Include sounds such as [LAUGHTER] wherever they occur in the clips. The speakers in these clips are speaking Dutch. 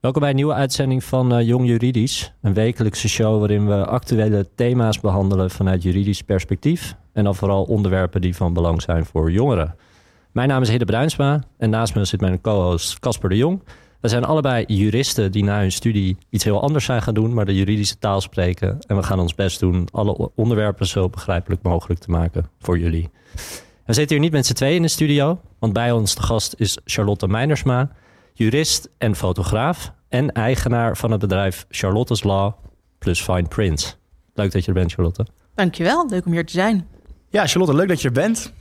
Welkom bij een nieuwe uitzending van uh, Jong Juridisch. Een wekelijkse show waarin we actuele thema's behandelen vanuit juridisch perspectief. En dan vooral onderwerpen die van belang zijn voor jongeren. Mijn naam is Hidde Bruinsma en naast me zit mijn co-host Casper de Jong. We zijn allebei juristen die na hun studie iets heel anders zijn gaan doen, maar de juridische taal spreken. En we gaan ons best doen alle onderwerpen zo begrijpelijk mogelijk te maken voor jullie. We zitten hier niet met z'n tweeën in de studio, want bij ons de gast is Charlotte Meinersma, jurist en fotograaf en eigenaar van het bedrijf Charlotte's Law plus Fine Prints. Leuk dat je er bent, Charlotte. Dankjewel, leuk om hier te zijn. Ja, Charlotte, leuk dat je er bent.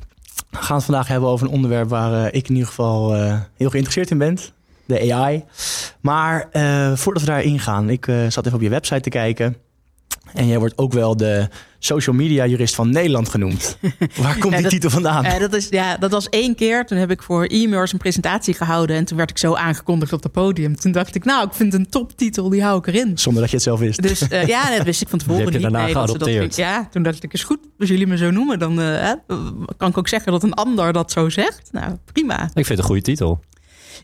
We gaan het vandaag hebben over een onderwerp waar uh, ik in ieder geval uh, heel geïnteresseerd in ben. De AI. Maar uh, voordat we daar ingaan, ik zat even op je website te kijken. En jij wordt ook wel de social media jurist van Nederland genoemd. [LAUGHS] Waar komt die titel vandaan? Uh, dat, is, ja, dat was één keer. Toen heb ik voor e-mails een presentatie gehouden. En toen werd ik zo aangekondigd op het podium. Toen dacht ik, nou, ik vind een toptitel, die hou ik erin. Zonder dat je het zelf wist. Dus uh, ja, dat wist ik van tevoren heb je niet. daarna dat dat geadopteerd. vind- ja, toen dacht ik, is goed. Als jullie me zo noemen, dan uh, kan ik ook zeggen dat een ander dat zo zegt. Nou, prima. Ik vind het een goede titel.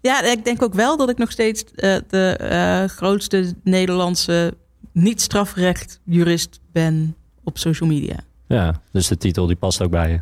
Ja, ik denk ook wel dat ik nog steeds uh, de grootste Nederlandse niet-strafrecht jurist ben op social media. Ja, dus de titel die past ook bij je.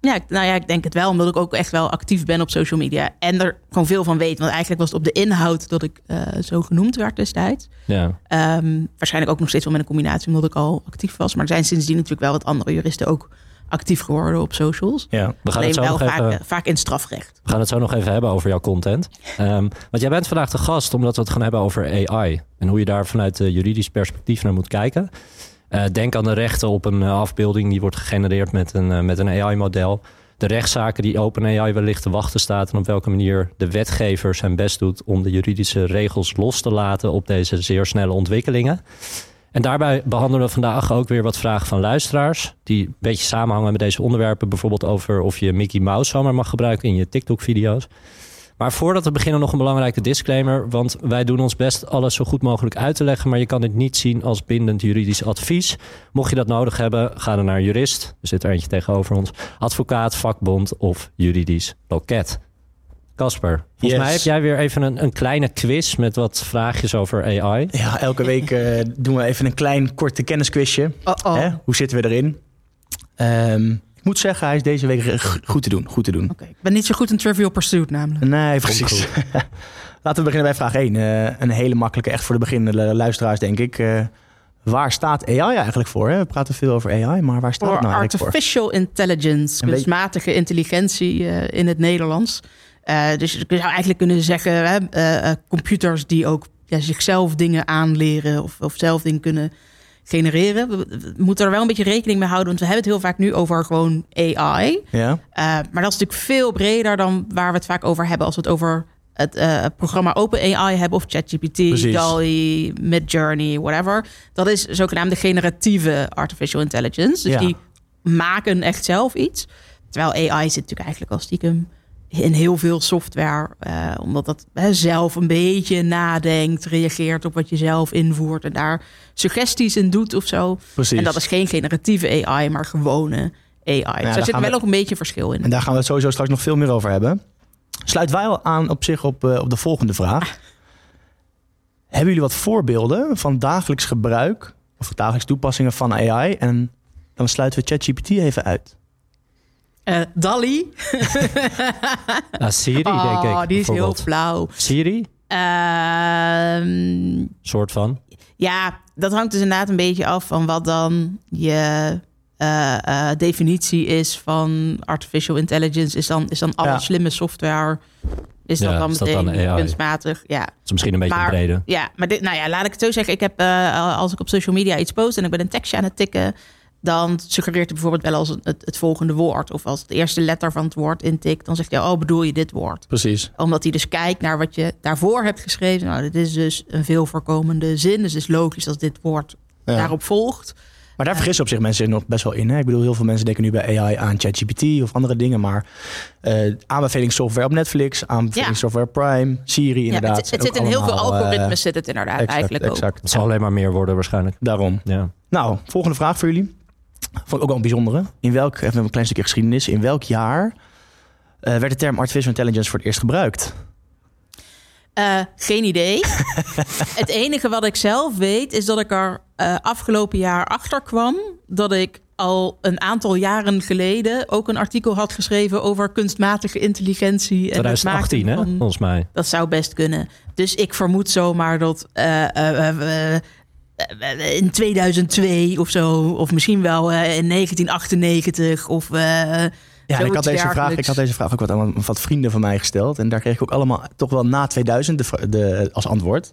Ja, nou ja, ik denk het wel, omdat ik ook echt wel actief ben op social media. En er gewoon veel van weet. Want eigenlijk was het op de inhoud dat ik uh, zo genoemd werd destijds. Ja, Um, waarschijnlijk ook nog steeds wel met een combinatie, omdat ik al actief was. Maar er zijn sindsdien natuurlijk wel wat andere juristen ook actief geworden op socials. Ja. we gaan, Alleen het zo wel nog vaak, even, eh, vaak in strafrecht. we gaan het zo nog even hebben over jouw content. Um, want jij bent vandaag de gast omdat we het gaan hebben over AI. En hoe je daar vanuit juridisch perspectief naar moet kijken. Uh, denk aan de rechten op een uh, afbeelding die wordt gegenereerd met een, uh, met een AI-model. De rechtszaken die OpenAI wellicht te wachten staat. En op welke manier de wetgever zijn best doet om de juridische regels los te laten op deze zeer snelle ontwikkelingen. En daarbij behandelen we vandaag ook weer wat vragen van luisteraars. Die een beetje samenhangen met deze onderwerpen. Bijvoorbeeld over of je Mickey Mouse zomaar mag gebruiken in je TikTok-video's. Maar voordat we beginnen nog een belangrijke disclaimer. Want wij doen ons best alles zo goed mogelijk uit te leggen. Maar je kan dit niet zien als bindend juridisch advies. Mocht je dat nodig hebben, ga dan naar jurist. Er zit er eentje tegenover ons. Advocaat, vakbond of juridisch loket. Casper, volgens Yes. mij heb jij weer even een, een kleine quiz met wat vraagjes over AI. Ja, elke week uh, doen we even een klein korte kennisquizje. Oh, oh. Hè? Hoe zitten we erin? Um, ik moet zeggen, hij is deze week goed te doen. Goed te doen. Okay. Ik ben niet zo goed in Trivial Pursuit namelijk. Nee, precies. [LAUGHS] Laten we beginnen bij vraag 1. Uh, een hele makkelijke, echt voor de beginnende luisteraars, denk ik. Uh, waar staat AI eigenlijk voor? Hè? We praten veel over AI, maar waar staat het nou eigenlijk artificial voor? intelligence, kunstmatige intelligentie uh, in het Nederlands. Uh, dus je zou eigenlijk kunnen zeggen, hè, uh, computers die ook ja, zichzelf dingen aanleren of, of zelf dingen kunnen genereren. We, moeten er wel een beetje rekening mee houden, want we hebben het heel vaak nu over gewoon AI. Ja. Uh, maar dat is natuurlijk veel breder dan waar we het vaak over hebben als we het over het uh, programma OpenAI hebben of ChatGPT, DALL-E, Midjourney, whatever. Dat is zogenaamde generatieve artificial intelligence. Dus ja. die maken echt zelf iets. Terwijl AI zit natuurlijk eigenlijk al stiekem in heel veel software, uh, omdat dat hè, zelf een beetje nadenkt, reageert op wat je zelf invoert en daar suggesties in doet of zo. Precies. En dat is geen generatieve AI, maar gewone AI. Ja, dus daar zit wel we... ook een beetje verschil in. En daar gaan we het sowieso straks nog veel meer over hebben. Sluit wel aan op zich op, uh, op de volgende vraag. Ah. Hebben jullie wat voorbeelden van dagelijks gebruik of dagelijks toepassingen van AI? En dan sluiten we ChatGPT even uit. Uh, Dali. [LAUGHS] ah, Siri, oh, denk ik. Die is heel flauw. Siri? Uh, soort van. Ja, dat hangt dus inderdaad een beetje af van wat dan je uh, definitie is van artificial intelligence. Is dan, is dan alle ja. slimme software. Is dat dan is meteen dat dan kunstmatig? Ja. Dat is misschien een beetje maar, brede. Ja, maar dit, nou ja, laat ik het zo zeggen. Ik heb, als ik op social media iets post en ik ben een tekstje aan het tikken, dan suggereert hij bijvoorbeeld wel als het, het, volgende woord. Of als het eerste letter van het woord intikt, dan zegt hij, oh, bedoel je dit woord? Precies. Omdat hij dus kijkt naar wat je daarvoor hebt geschreven. Nou, dit is dus een veel voorkomende zin. Dus het is logisch als dit woord ja. daarop volgt. Maar daar vergissen op zich mensen nog best wel in. Hè? Ik bedoel, heel veel mensen denken nu bij AI aan ChatGPT of andere dingen. Maar uh, aanbevelingssoftware op Netflix, aanbevelingssoftware ja. Prime, Siri inderdaad. Ja, het, het zit in heel veel algoritmes, uh, zit het inderdaad exact, eigenlijk exact. ook. Het zal alleen maar meer worden waarschijnlijk. Daarom. Ja. Nou, volgende vraag voor jullie. Vond ik ook wel een bijzondere. In welk, even een klein stukje geschiedenis. In welk jaar uh, werd de term artificial intelligence voor het eerst gebruikt? Uh, geen idee. [LAUGHS] het enige wat ik zelf weet is dat ik er uh, afgelopen jaar achter kwam dat ik al een aantal jaren geleden ook een artikel had geschreven over kunstmatige intelligentie. En 2018, hè? Volgens mij. Dat zou best kunnen. Dus ik vermoed zomaar dat uh, in 2002 of zo, of misschien wel in 1998 of. Ja, ik had, deze vraag, ik had deze vraag ook wat aan wat vrienden van mij gesteld. En daar kreeg ik ook allemaal toch wel na 2000 de, de, als antwoord.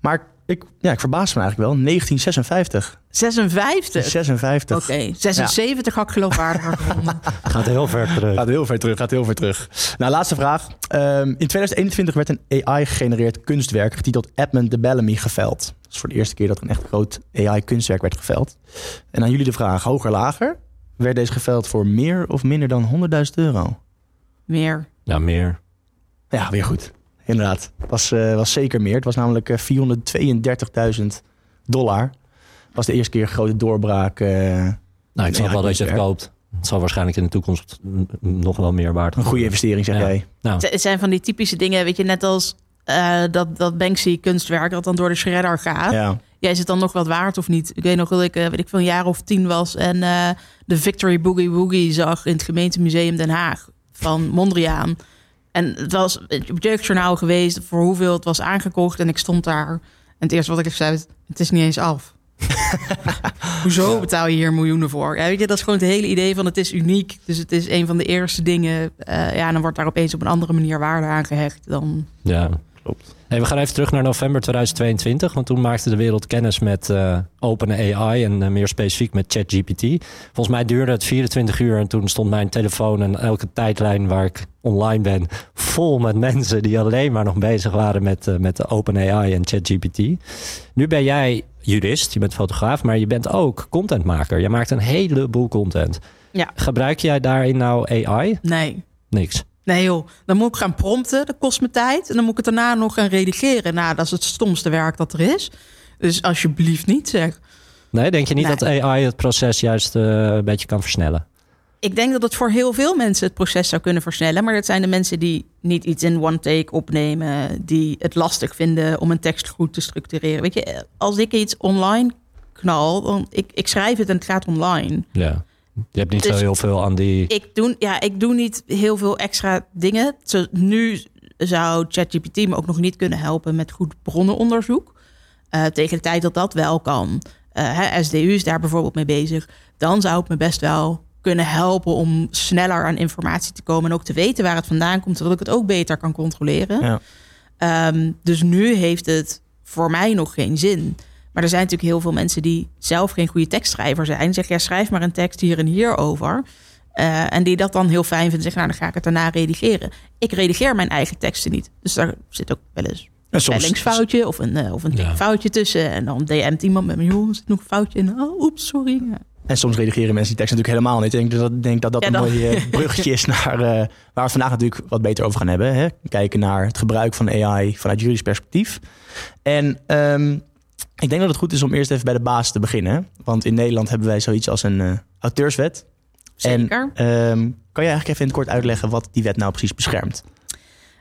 Maar ik, ja, ik verbaas me eigenlijk wel. 1956. 56? 56. Oké, 76 had ik geloofwaardiger gevonden. [LAUGHS] Gaat heel ver terug. Gaat heel ver terug, gaat heel ver terug. Nou, laatste vraag. Um, in 2021 werd een AI-gegenereerd kunstwerk getiteld Edmund de Bellamy geveld. Dat is voor de eerste keer dat er een echt groot AI-kunstwerk werd geveld. En aan jullie de vraag, hoger, lager? Werd deze geveld voor meer of minder dan 100.000 euro? Meer. Ja, meer. Ja, weer goed inderdaad. Was, uh, was zeker meer. Het was namelijk 432.000 eh, dollar. Was de eerste keer een grote doorbraak. Uh, nou, ik snap wel dat je het koopt. Het zal waarschijnlijk in de toekomst nog wel meer waard Een goede investering, zeg jij. Nou. Het zijn van die typische dingen, weet je, net als uh, dat, dat Banksy kunstwerk dat dan door de shredder gaat. Ja. Jij is het dan nog wat waard of niet? Ik weet nog dat ik, weet ik veel, een jaar of tien was en uh, de Victory Boogie Woogie zag in het gemeentemuseum Den Haag van Mondriaan. En het was het jeugdjournaal geweest voor hoeveel het was aangekocht. En ik stond daar. En het eerste wat ik zei, het is niet eens af. [LAUGHS] Hoezo betaal je hier miljoenen voor? Ja, weet je, dat is gewoon het hele idee van het is uniek. Dus het is een van de eerste dingen. Uh, ja, en dan wordt daar opeens op een andere manier waarde aan gehecht dan. Ja, klopt. Hey, we gaan even terug naar november 2022. Want toen maakte de wereld kennis met uh, open AI en uh, meer specifiek met ChatGPT. Volgens mij duurde het 24 uur en toen stond mijn telefoon en elke tijdlijn waar ik online ben vol met mensen die alleen maar nog bezig waren met, uh, met de open AI en ChatGPT. Nu ben jij jurist, je bent fotograaf, maar je bent ook contentmaker. Je maakt een heleboel content. Ja. Gebruik jij daarin nou AI? Nee. Niks. Nee joh, dan moet ik gaan prompten, dat kost me tijd. En dan moet ik het daarna nog gaan redigeren. Nou, dat is het stomste werk dat er is. Dus alsjeblieft niet zeg. Nee, denk je niet dat AI het proces juist uh, een beetje kan versnellen? Ik denk dat het voor heel veel mensen het proces zou kunnen versnellen. Maar dat zijn de mensen die niet iets in one take opnemen. Die het lastig vinden om een tekst goed te structureren. Weet je, als ik iets online knal, dan ik, ik schrijf het en het gaat online. Ja. Je hebt niet zo dus heel veel aan die. Ik doe, ja, ik doe niet heel veel extra dingen. Zo, nu zou ChatGPT me ook nog niet kunnen helpen met goed bronnenonderzoek. Uh, tegen de tijd dat dat wel kan. Uh, hè, SDU is daar bijvoorbeeld mee bezig. Dan zou het me best wel kunnen helpen om sneller aan informatie te komen. En ook te weten waar het vandaan komt, zodat ik het ook beter kan controleren. Ja. Um, dus nu heeft het voor mij nog geen zin. Maar er zijn natuurlijk heel veel mensen die zelf geen goede tekstschrijver zijn. Zeg, ja, schrijf maar een tekst hier en hier over. Uh, en die dat dan heel fijn vinden. Zeg, nou, dan ga ik het daarna redigeren. Ik redigeer mijn eigen teksten niet. Dus daar zit ook wel eens een spellingsfoutje of een, uh, of een ja. foutje tussen. En dan DM't iemand met me, joh, zit nog een foutje in. Oh, oeps, sorry. Ja. En soms redigeren mensen die tekst natuurlijk helemaal niet. Ik denk dat denk dat, dat ja, een mooi eh, [LAUGHS] bruggetje is naar uh, waar we het vandaag natuurlijk wat beter over gaan hebben. Hè? Kijken naar het gebruik van AI vanuit juridisch perspectief. En um, ik denk dat het goed is om eerst even bij de basis te beginnen. Want in Nederland hebben wij zoiets als een uh, auteurswet. Zeker. En, um, kan je eigenlijk even in het kort uitleggen wat die wet nou precies beschermt?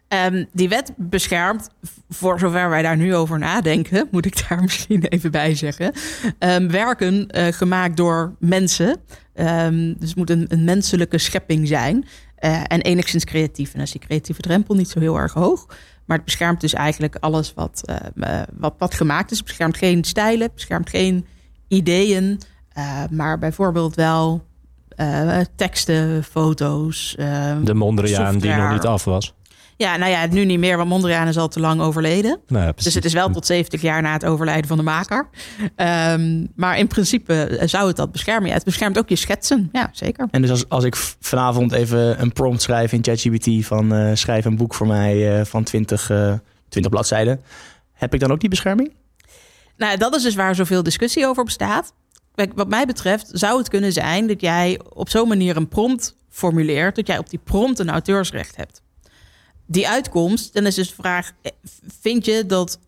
Um, die wet beschermt, voor zover wij daar nu over nadenken, [LAUGHS] moet ik daar [LAUGHS] misschien even bij zeggen, um, werken uh, gemaakt door mensen. Um, dus het moet een, een menselijke schepping zijn uh, en enigszins creatief. En als die creatieve drempel niet zo heel erg hoog. Maar het beschermt dus eigenlijk alles wat, uh, wat, wat gemaakt is. Het beschermt geen stijlen, het beschermt geen ideeën. Uh, maar bijvoorbeeld wel teksten, foto's. de Mondriaan die nog niet af was. Ja, nou ja, nu niet meer, want Mondriaan is al te lang overleden. Nou ja, dus het is wel tot 70 jaar na het overlijden van de maker. Um, maar in principe zou het dat beschermen. Ja, het beschermt ook je schetsen. Ja, zeker. En dus als, als ik vanavond even een prompt schrijf in ChatGPT van uh, schrijf een boek voor mij uh, van 20, uh, 20 bladzijden, heb ik dan ook die bescherming? Nou, dat is dus waar zoveel discussie over bestaat. Kijk, wat mij betreft zou het kunnen zijn dat jij op zo'n manier een prompt formuleert, dat jij op die prompt een auteursrecht hebt die uitkomst, dan is dus de vraag: eh, vind je dat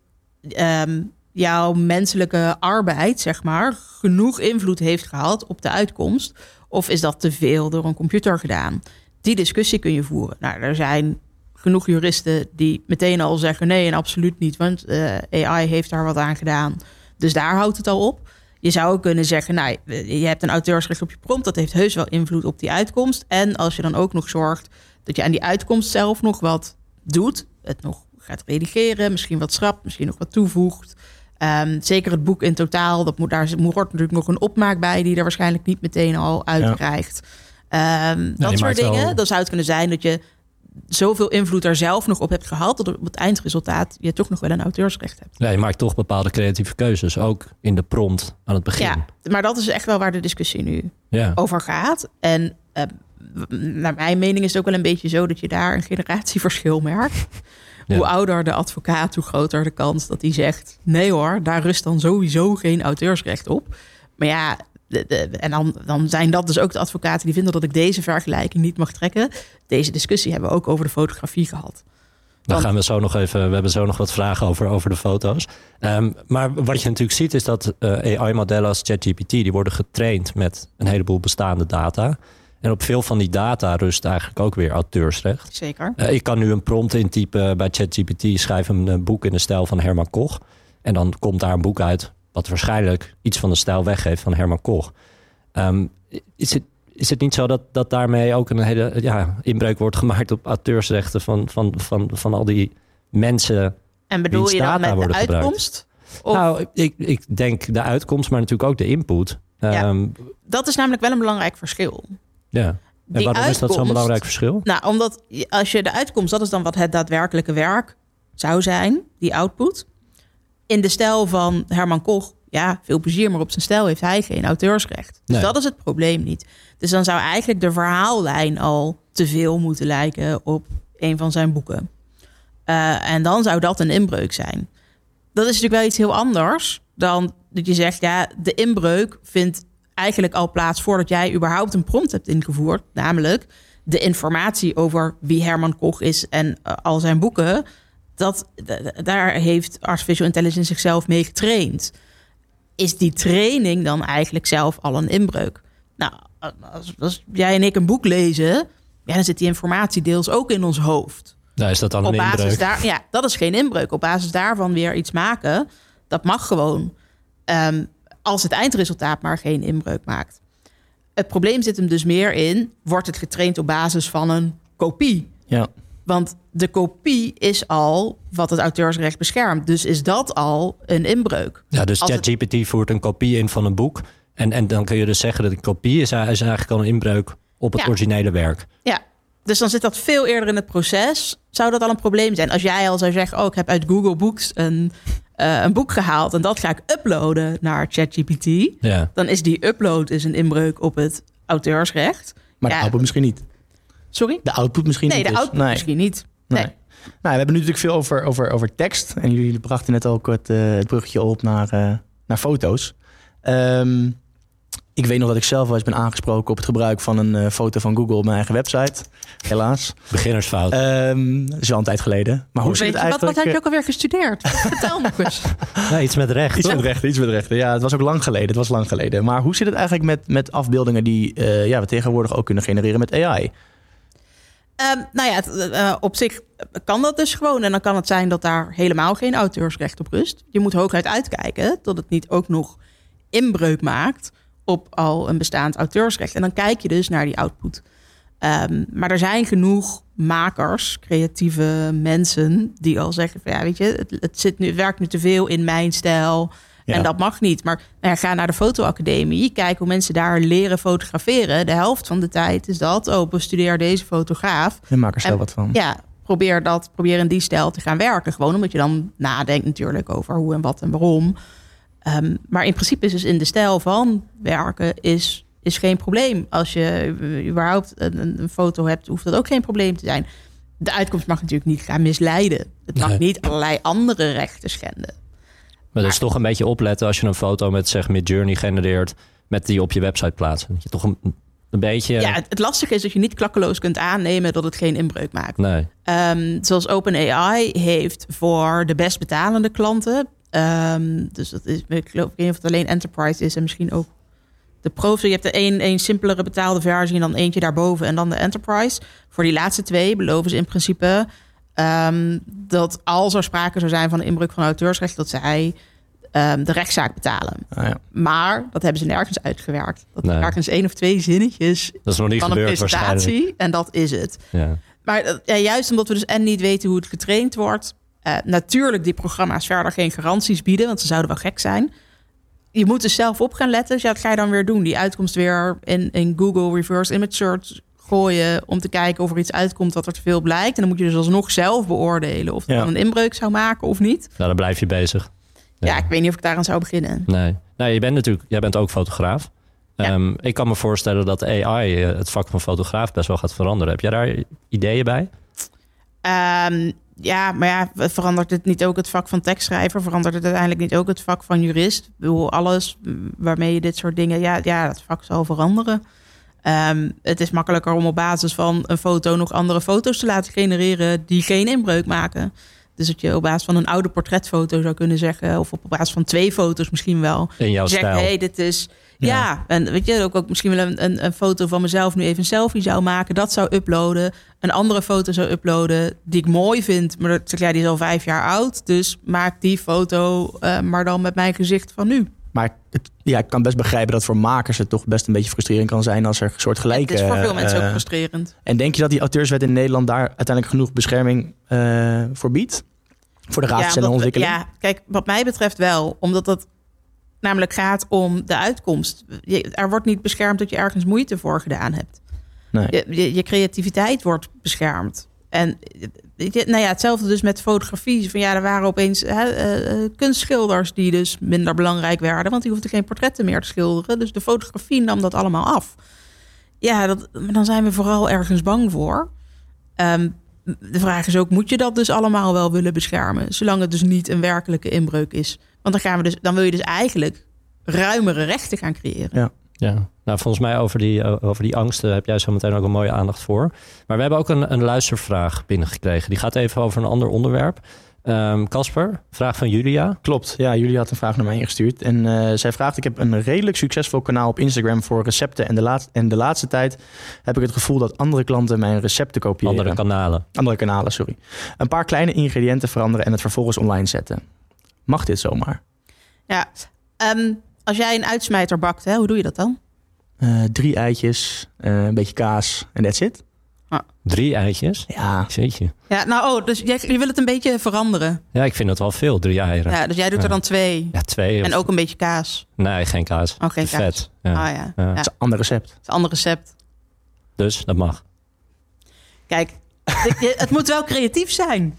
um, jouw menselijke arbeid, zeg maar, genoeg invloed heeft gehad op de uitkomst? Of is dat te veel door een computer gedaan? Die discussie kun je voeren. Nou, er zijn genoeg juristen die meteen al zeggen: nee, en absoluut niet, want eh, AI heeft daar wat aan gedaan. Dus daar houdt het al op. Je zou ook kunnen zeggen, nou, je hebt een auteursrecht op je prompt, dat heeft heus wel invloed op die uitkomst. En als je dan ook nog zorgt dat je aan die uitkomst zelf nog wat doet, het nog gaat redigeren, misschien wat schrapt, misschien nog wat toevoegt. Ehm, zeker het boek in totaal, dat moet, daar hoort natuurlijk nog een opmaak bij die er waarschijnlijk niet meteen al uitkrijgt. Ehm, dat soort dingen. Wel... Dan zou het kunnen zijn dat je zoveel invloed er zelf nog op hebt gehad, dat op het eindresultaat je toch nog wel een auteursrecht hebt. Ja, je maakt toch bepaalde creatieve keuzes, ook in de prompt aan het begin. Ja, maar dat is echt wel waar de discussie nu ja. over gaat. En uh, naar mijn mening is het ook wel een beetje zo dat je daar een generatieverschil merkt. Hoe ouder de advocaat, hoe groter de kans dat hij zegt: nee hoor, daar rust dan sowieso geen auteursrecht op. Maar ja, en dan, dan zijn dat dus ook de advocaten die vinden dat ik deze vergelijking niet mag trekken. Deze discussie hebben we ook over de fotografie gehad. Dan gaan we zo nog even. We hebben zo nog wat vragen over, over de foto's. Um, maar wat je natuurlijk ziet is dat uh, AI-modellen als ChatGPT die worden getraind met een heleboel bestaande data. En op veel van die data rust eigenlijk ook weer auteursrecht. Zeker. Uh, ik kan nu een prompt intypen bij ChatGPT, schrijf een boek in de stijl van Herman Koch. En dan komt daar een boek uit wat waarschijnlijk iets van de stijl weggeeft van Herman Koch. Um, is, het, is het niet zo dat, dat daarmee ook een hele ja, inbreuk wordt gemaakt op auteursrechten van, van, van, van al die mensen? En bedoel je dan met de uitkomst? Of? Nou, ik, ik denk de uitkomst, maar natuurlijk ook de input. Ja, um, dat is namelijk wel een belangrijk verschil. Ja. En waarom is dat zo'n belangrijk verschil? Nou, omdat als je de uitkomst, dat is dan wat het daadwerkelijke werk zou zijn, die output in de stijl van Herman Koch, ja, veel plezier, maar op zijn stijl heeft hij geen auteursrecht. Dus dat is het probleem niet. Dus dan zou eigenlijk de verhaallijn al te veel moeten lijken op een van zijn boeken. Uh, en dan zou dat een inbreuk zijn. Dat is natuurlijk wel iets heel anders dan dat je zegt, ja, de inbreuk vindt eigenlijk al plaats voordat jij überhaupt een prompt hebt ingevoerd. Namelijk de informatie over wie Herman Koch is en uh, al zijn boeken dat, daar heeft artificial intelligence zichzelf mee getraind. Is die training dan eigenlijk zelf al een inbreuk? Nou, als, als jij en ik een boek lezen, ja, dan zit die informatie deels ook in ons hoofd. Nou, is dat dan een Op basis inbreuk? Daar, ja, dat is geen inbreuk. Op basis daarvan weer iets maken, dat mag gewoon. Ehm, als het eindresultaat maar geen inbreuk maakt. Het probleem zit hem dus meer in: wordt het getraind op basis van een kopie? Ja. Want de kopie is al wat het auteursrecht beschermt. Dus is dat al een inbreuk. Ja, dus ChatGPT het... voert een kopie in van een boek. En, en dan kun je dus zeggen dat een kopie is, is eigenlijk al een inbreuk op het originele werk. Ja, dus dan zit dat veel eerder in het proces. Zou dat al een probleem zijn? Als jij al zou zeggen, oh, ik heb uit Google Books een, uh, een boek gehaald... en dat ga ik uploaden naar ChatGPT... Ja. dan is die upload is een inbreuk op het auteursrecht. Maar ja. dat helpt misschien niet. Sorry? De output misschien nee, niet. De dus. output misschien niet. Nee. Nou, we hebben nu natuurlijk veel over, over, over tekst. En jullie brachten net ook het, uh, het bruggetje op naar, uh, naar foto's. Um, ik weet nog dat ik zelf wel eens ben aangesproken op het gebruik van een uh, foto van Google op mijn eigen website. Helaas. Beginnersfout. Um, dat is al een tijd geleden. Maar hoe zit het eigenlijk... Wat, wat heb je ook alweer gestudeerd? [LAUGHS] Vertel nog eens. Ja, iets met recht. Iets met rechten, iets met rechten. Ja, het was ook lang geleden. Het was lang geleden. Maar hoe zit het eigenlijk met, met afbeeldingen die uh, ja, we tegenwoordig ook kunnen genereren met AI? Um, nou ja, uh, op zich kan dat dus gewoon. En dan kan het zijn dat daar helemaal geen auteursrecht op rust. Je moet hooguit uitkijken dat het niet ook nog inbreuk maakt op al een bestaand auteursrecht. En dan kijk je dus naar die output. Um, maar er zijn genoeg makers, creatieve mensen, die al zeggen: van ja, weet je, het, het, zit nu, het werkt nu te veel in mijn stijl. En dat mag niet. Maar nou ja, ga naar de fotoacademie. Kijk hoe mensen daar leren fotograferen. De helft van de tijd is dat. Oh, bestudeer deze fotograaf. En maak er zelf wat van. Ja, probeer dat. Probeer in die stijl te gaan werken. Gewoon omdat je dan nadenkt natuurlijk over hoe en wat en waarom. Um, maar in principe is dus in de stijl van werken is, is geen probleem. Als je überhaupt een, een foto hebt, hoeft dat ook geen probleem te zijn. De uitkomst mag natuurlijk niet gaan misleiden. Het mag niet allerlei andere rechten schenden. Maar dus toch een beetje opletten als je een foto met zeg Journey genereert, met die op je website plaatsen. Dat je toch een, een beetje. Ja, het, lastige is dat je niet klakkeloos kunt aannemen dat het geen inbreuk maakt. Nee. Um, zoals OpenAI heeft voor de best betalende klanten. Um, dus dat is, ik geloof niet of het alleen Enterprise is en misschien ook de Pro. Je hebt er één, één simpelere betaalde versie en dan eentje daarboven en dan de Enterprise. Voor die laatste twee beloven ze in principe ehm, dat als er sprake zou zijn van een inbreuk van auteursrecht, dat zij ehm, de rechtszaak betalen. Ah, ja. Maar dat hebben ze nergens uitgewerkt. Dat Nee. ergens één of twee zinnetjes Dat is nog niet van een gebeurd waarschijnlijk. presentatie en dat is het. Ja. Maar eh, ja, juist omdat we dus en niet weten hoe het getraind wordt. Eh, natuurlijk die programma's verder geen garanties bieden, want ze zouden wel gek zijn. Je moet er zelf op gaan letten. Dus ja, wat ga je dan weer doen? Die uitkomst weer in, in Google Reverse Image Search gooien... om te kijken of er iets uitkomt wat er te veel blijkt. En dan moet je dus alsnog zelf beoordelen... of het Ja. dan een inbreuk zou maken of niet. Nou, dan blijf je bezig. Ja. ik weet niet of ik daaraan zou beginnen. Nee. nee, je bent natuurlijk, jij bent ook fotograaf. Ja. Ehm, ik kan me voorstellen dat AI eh, het vak van fotograaf best wel gaat veranderen. Heb jij daar ideeën bij? Ehm, ja, maar ja, verandert het niet ook het vak van tekstschrijver? Verandert het uiteindelijk niet ook het vak van jurist? Ik bedoel, alles waarmee je dit soort dingen... Ja, ja dat vak zal veranderen. Ehm, het is makkelijker om op basis van een foto nog andere foto's te laten genereren... die geen inbreuk maken. Dus dat je op basis van een oude portretfoto zou kunnen zeggen... of op basis van twee foto's misschien wel... In jouw Zeg, stijl? hey, dit is... Ja. Ja. en weet je, ook, ook misschien wel een, een, een foto van mezelf nu even een selfie zou maken. Dat zou uploaden. Een andere foto zou uploaden die ik mooi vind. Maar dat zeg jij, die is al vijf jaar oud. Dus maak die foto eh, maar dan met mijn gezicht van nu. Maar het, ja, ik kan best begrijpen dat voor makers het toch best een beetje frustrerend kan zijn als er soort gelijke... Het is voor veel mensen ook eh, frustrerend. En denk je dat die auteurswet in Nederland daar uiteindelijk genoeg bescherming eh, voor biedt? Voor de raadstelling en ontwikkeling? ja, kijk, wat mij betreft wel. Omdat het namelijk gaat om de uitkomst. Je, er wordt niet beschermd dat je ergens moeite voor gedaan hebt. Nee. Je, je, je creativiteit wordt beschermd. En nou ja, hetzelfde dus met fotografie. Van ja, er waren opeens hè, eh, eh, kunstschilders die dus minder belangrijk werden, want die hoefden geen portretten meer te schilderen. Dus de fotografie nam dat allemaal af. Ja, dat, maar dan zijn we vooral ergens bang voor. Ehm, de vraag is ook, moet je dat dus allemaal wel willen beschermen? Zolang het dus niet een werkelijke inbreuk is. Want dan, gaan we dus, dan wil je dus eigenlijk ruimere rechten gaan creëren. Ja. Ja, nou volgens mij over die, over die angsten heb jij zo meteen ook een mooie aandacht voor. Maar we hebben ook een, een luistervraag binnengekregen. Die gaat even over een ander onderwerp. Ehm, Casper, vraag van Julia. Klopt, ja, jullie had een vraag naar mij ingestuurd. En eh, zij vraagt, ik heb een redelijk succesvol kanaal op Instagram voor recepten. En de, laat, en de laatste tijd heb ik het gevoel dat andere klanten mijn recepten kopiëren. Andere kanalen. Andere kanalen, sorry. Een paar kleine ingrediënten veranderen en het vervolgens online zetten. Mag dit zomaar? Ja, ehm, als jij een uitsmijter bakt, hè, hoe doe je dat dan? Eh, drie eitjes, eh, een beetje kaas en that's it. Drie eitjes. Ja, Jeetje. Ja, nou, oh, dus jij, je wil het een beetje veranderen. Ja, ik vind het wel veel, drie eieren. Ja, Ja, dus jij doet er Ja. dan twee. twee. En of- ook een beetje kaas. Nee, geen kaas. Oh, geen Te kaas. vet. Ja. Ah ja, Ja. ja. dat is een ander recept. Het is een ander recept. Dus dat mag. Kijk, [LAUGHS] het moet wel creatief zijn.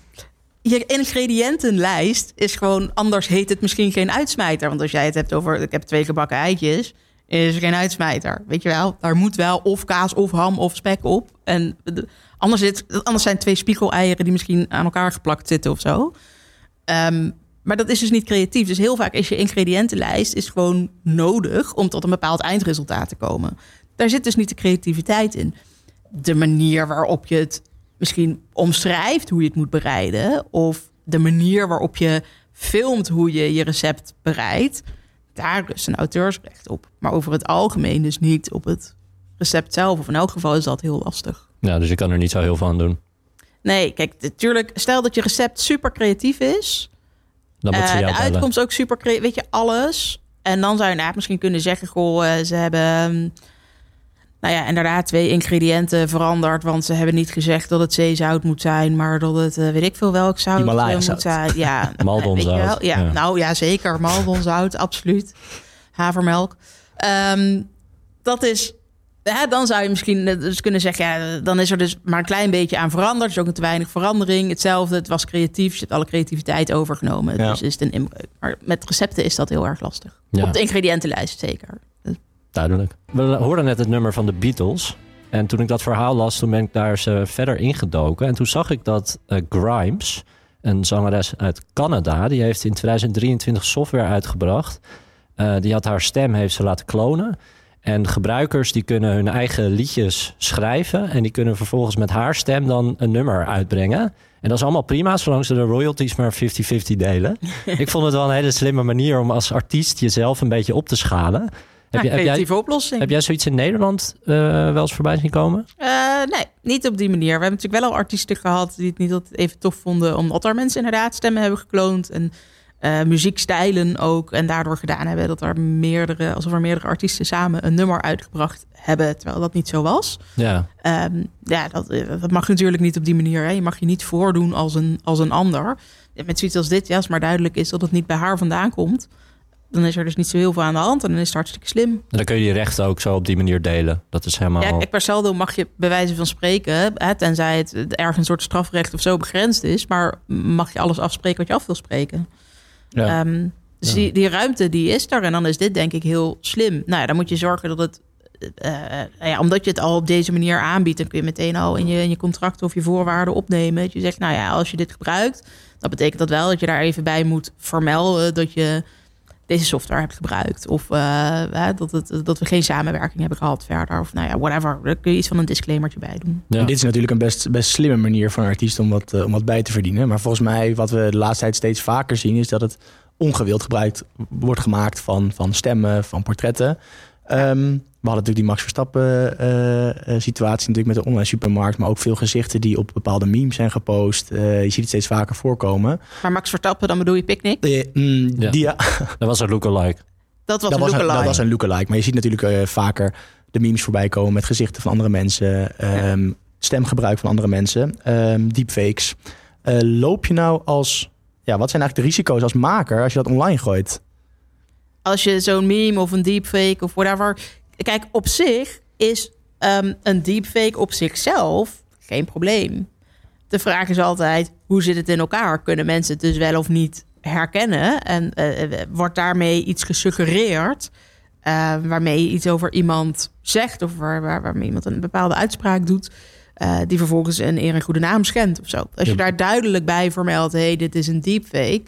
Je ingrediëntenlijst is gewoon, anders heet het misschien geen uitsmijter. Want als jij het hebt over, ik heb twee gebakken eitjes, is geen uitsmijter. Weet je wel, daar moet wel of kaas of ham of spek op. En de- anders, zit, anders zijn twee spiegeleieren die misschien aan elkaar geplakt zitten of zo. Ehm, maar dat is dus niet creatief. Dus heel vaak is je ingrediëntenlijst is gewoon nodig om tot een bepaald eindresultaat te komen. Daar zit dus niet de creativiteit in. De manier waarop je het misschien omschrijft hoe je het moet bereiden, of de manier waarop je filmt hoe je je recept bereidt, daar rust een auteursrecht op. Maar over het algemeen dus niet op het recept zelf. Of in elk geval is dat heel lastig. Ja, dus je kan er niet zo heel veel aan doen. Nee, kijk, natuurlijk, stel dat je recept super creatief is. Dan moet ze Eh, de bellen. uitkomst ook super creatief, weet je, alles. En dan zou je nou, misschien kunnen zeggen, goh, eh, ze hebben, ehm, nou ja, inderdaad twee ingrediënten veranderd. Want ze hebben niet gezegd dat het zeezout moet zijn, maar dat het, eh, weet ik veel welk zout eh, zijn. Ja, [LAUGHS] Maldonzout? Ja, ja. nou ja, zeker. Maldonzout, [LAUGHS] absoluut. Havermelk. Ehm, dat is, ja, dan zou je misschien dus kunnen zeggen, ja, dan is er dus maar een klein beetje aan veranderd. Dus ook te weinig verandering. Hetzelfde, het was creatief, je hebt alle creativiteit overgenomen. Ja. Dus is het een inbreuk. Maar met recepten is dat heel erg lastig. Ja. Op de ingrediëntenlijst zeker. Duidelijk. We hoorden net het nummer van de Beatles. En toen ik dat verhaal las, toen ben ik daar eens, verder ingedoken. En toen zag ik dat eh, Grimes, een zangeres uit Canada, die heeft in 2023 software uitgebracht. Eh, die had haar stem heeft ze laten klonen. En gebruikers die kunnen hun eigen liedjes schrijven. En die kunnen vervolgens met haar stem dan een nummer uitbrengen. En dat is allemaal prima, zolang ze de royalties maar 50-50 delen. [LAUGHS] ik vond het wel een hele slimme manier om als artiest jezelf een beetje op te schalen. Heb, je, heb, jij, creatieve oplossing. heb jij zoiets in Nederland eh, wel eens voorbij zien komen? Eh, nee, niet op die manier. We hebben natuurlijk wel al artiesten gehad die het niet altijd even tof vonden, omdat er mensen inderdaad stemmen hebben gekloond en eh, muziekstijlen ook. En daardoor gedaan hebben dat er meerdere, alsof er meerdere artiesten samen een nummer uitgebracht hebben, terwijl dat niet zo was. Ja. Ehm, ja, dat, dat mag natuurlijk niet op die manier. Hè. Je mag je niet voordoen als een, als een ander. Met zoiets als dit, ja, als maar duidelijk is dat het niet bij haar vandaan komt, dan is er dus niet zo heel veel aan de hand en dan is het hartstikke slim. En dan kun je die rechten ook zo op die manier delen. Dat is helemaal... Ja, per saldo mag je bij wijze van spreken, hè, tenzij het ergens een soort strafrecht of zo begrensd is, maar mag je alles afspreken wat je af wil spreken. Ja. Ehm, dus Ja. die, die ruimte die is er en dan is dit denk ik heel slim. Nou ja, dan moet je zorgen dat het, eh, nou ja, omdat je het al op deze manier aanbiedt, dan kun je meteen al in je, in je contract of je voorwaarden opnemen. Dat je zegt, nou ja, als je dit gebruikt, dat betekent dat wel dat je daar even bij moet vermelden dat je deze software hebt gebruikt. Of eh, hè, dat, het, dat we geen samenwerking hebben gehad verder. Of nou ja, whatever. Daar kun je iets van een disclaimertje bij doen. Ja. En dit is natuurlijk een best, best slimme manier voor een artiest om wat, eh, om wat bij te verdienen. Maar volgens mij, wat we de laatste tijd steeds vaker zien, is dat het ongewild gebruik wordt gemaakt van, van stemmen, van portretten. Ehm, hadden natuurlijk die Max Verstappen eh, eh, situatie natuurlijk met de online supermarkt, maar ook veel gezichten die op bepaalde memes zijn gepost. Eh, je ziet het steeds vaker voorkomen. Maar Max Verstappen, dan bedoel je Picnic? Eh, mm, Ja. die, ja, Dat was een lookalike. Dat was dat, een was een, lookalike. dat was een lookalike. Maar je ziet natuurlijk eh, vaker de memes voorbij komen met gezichten van andere mensen, ehm, stemgebruik van andere mensen, ehm, deepfakes. Eh, loop je nou als, ja, wat zijn eigenlijk de risico's als maker als je dat online gooit? als je zo'n meme of een deepfake of whatever. Kijk, op zich is ehm, een deepfake op zichzelf geen probleem. De vraag is altijd: hoe zit het in elkaar? Kunnen mensen het dus wel of niet herkennen? En eh, eh, wordt daarmee iets gesuggereerd? eh, waarmee je iets over iemand zegt of waar, waar, waarmee iemand een bepaalde uitspraak doet, eh, die vervolgens een eer en goede naam schendt of zo. Als je daar duidelijk bij vermeldt, hey, dit is een deepfake,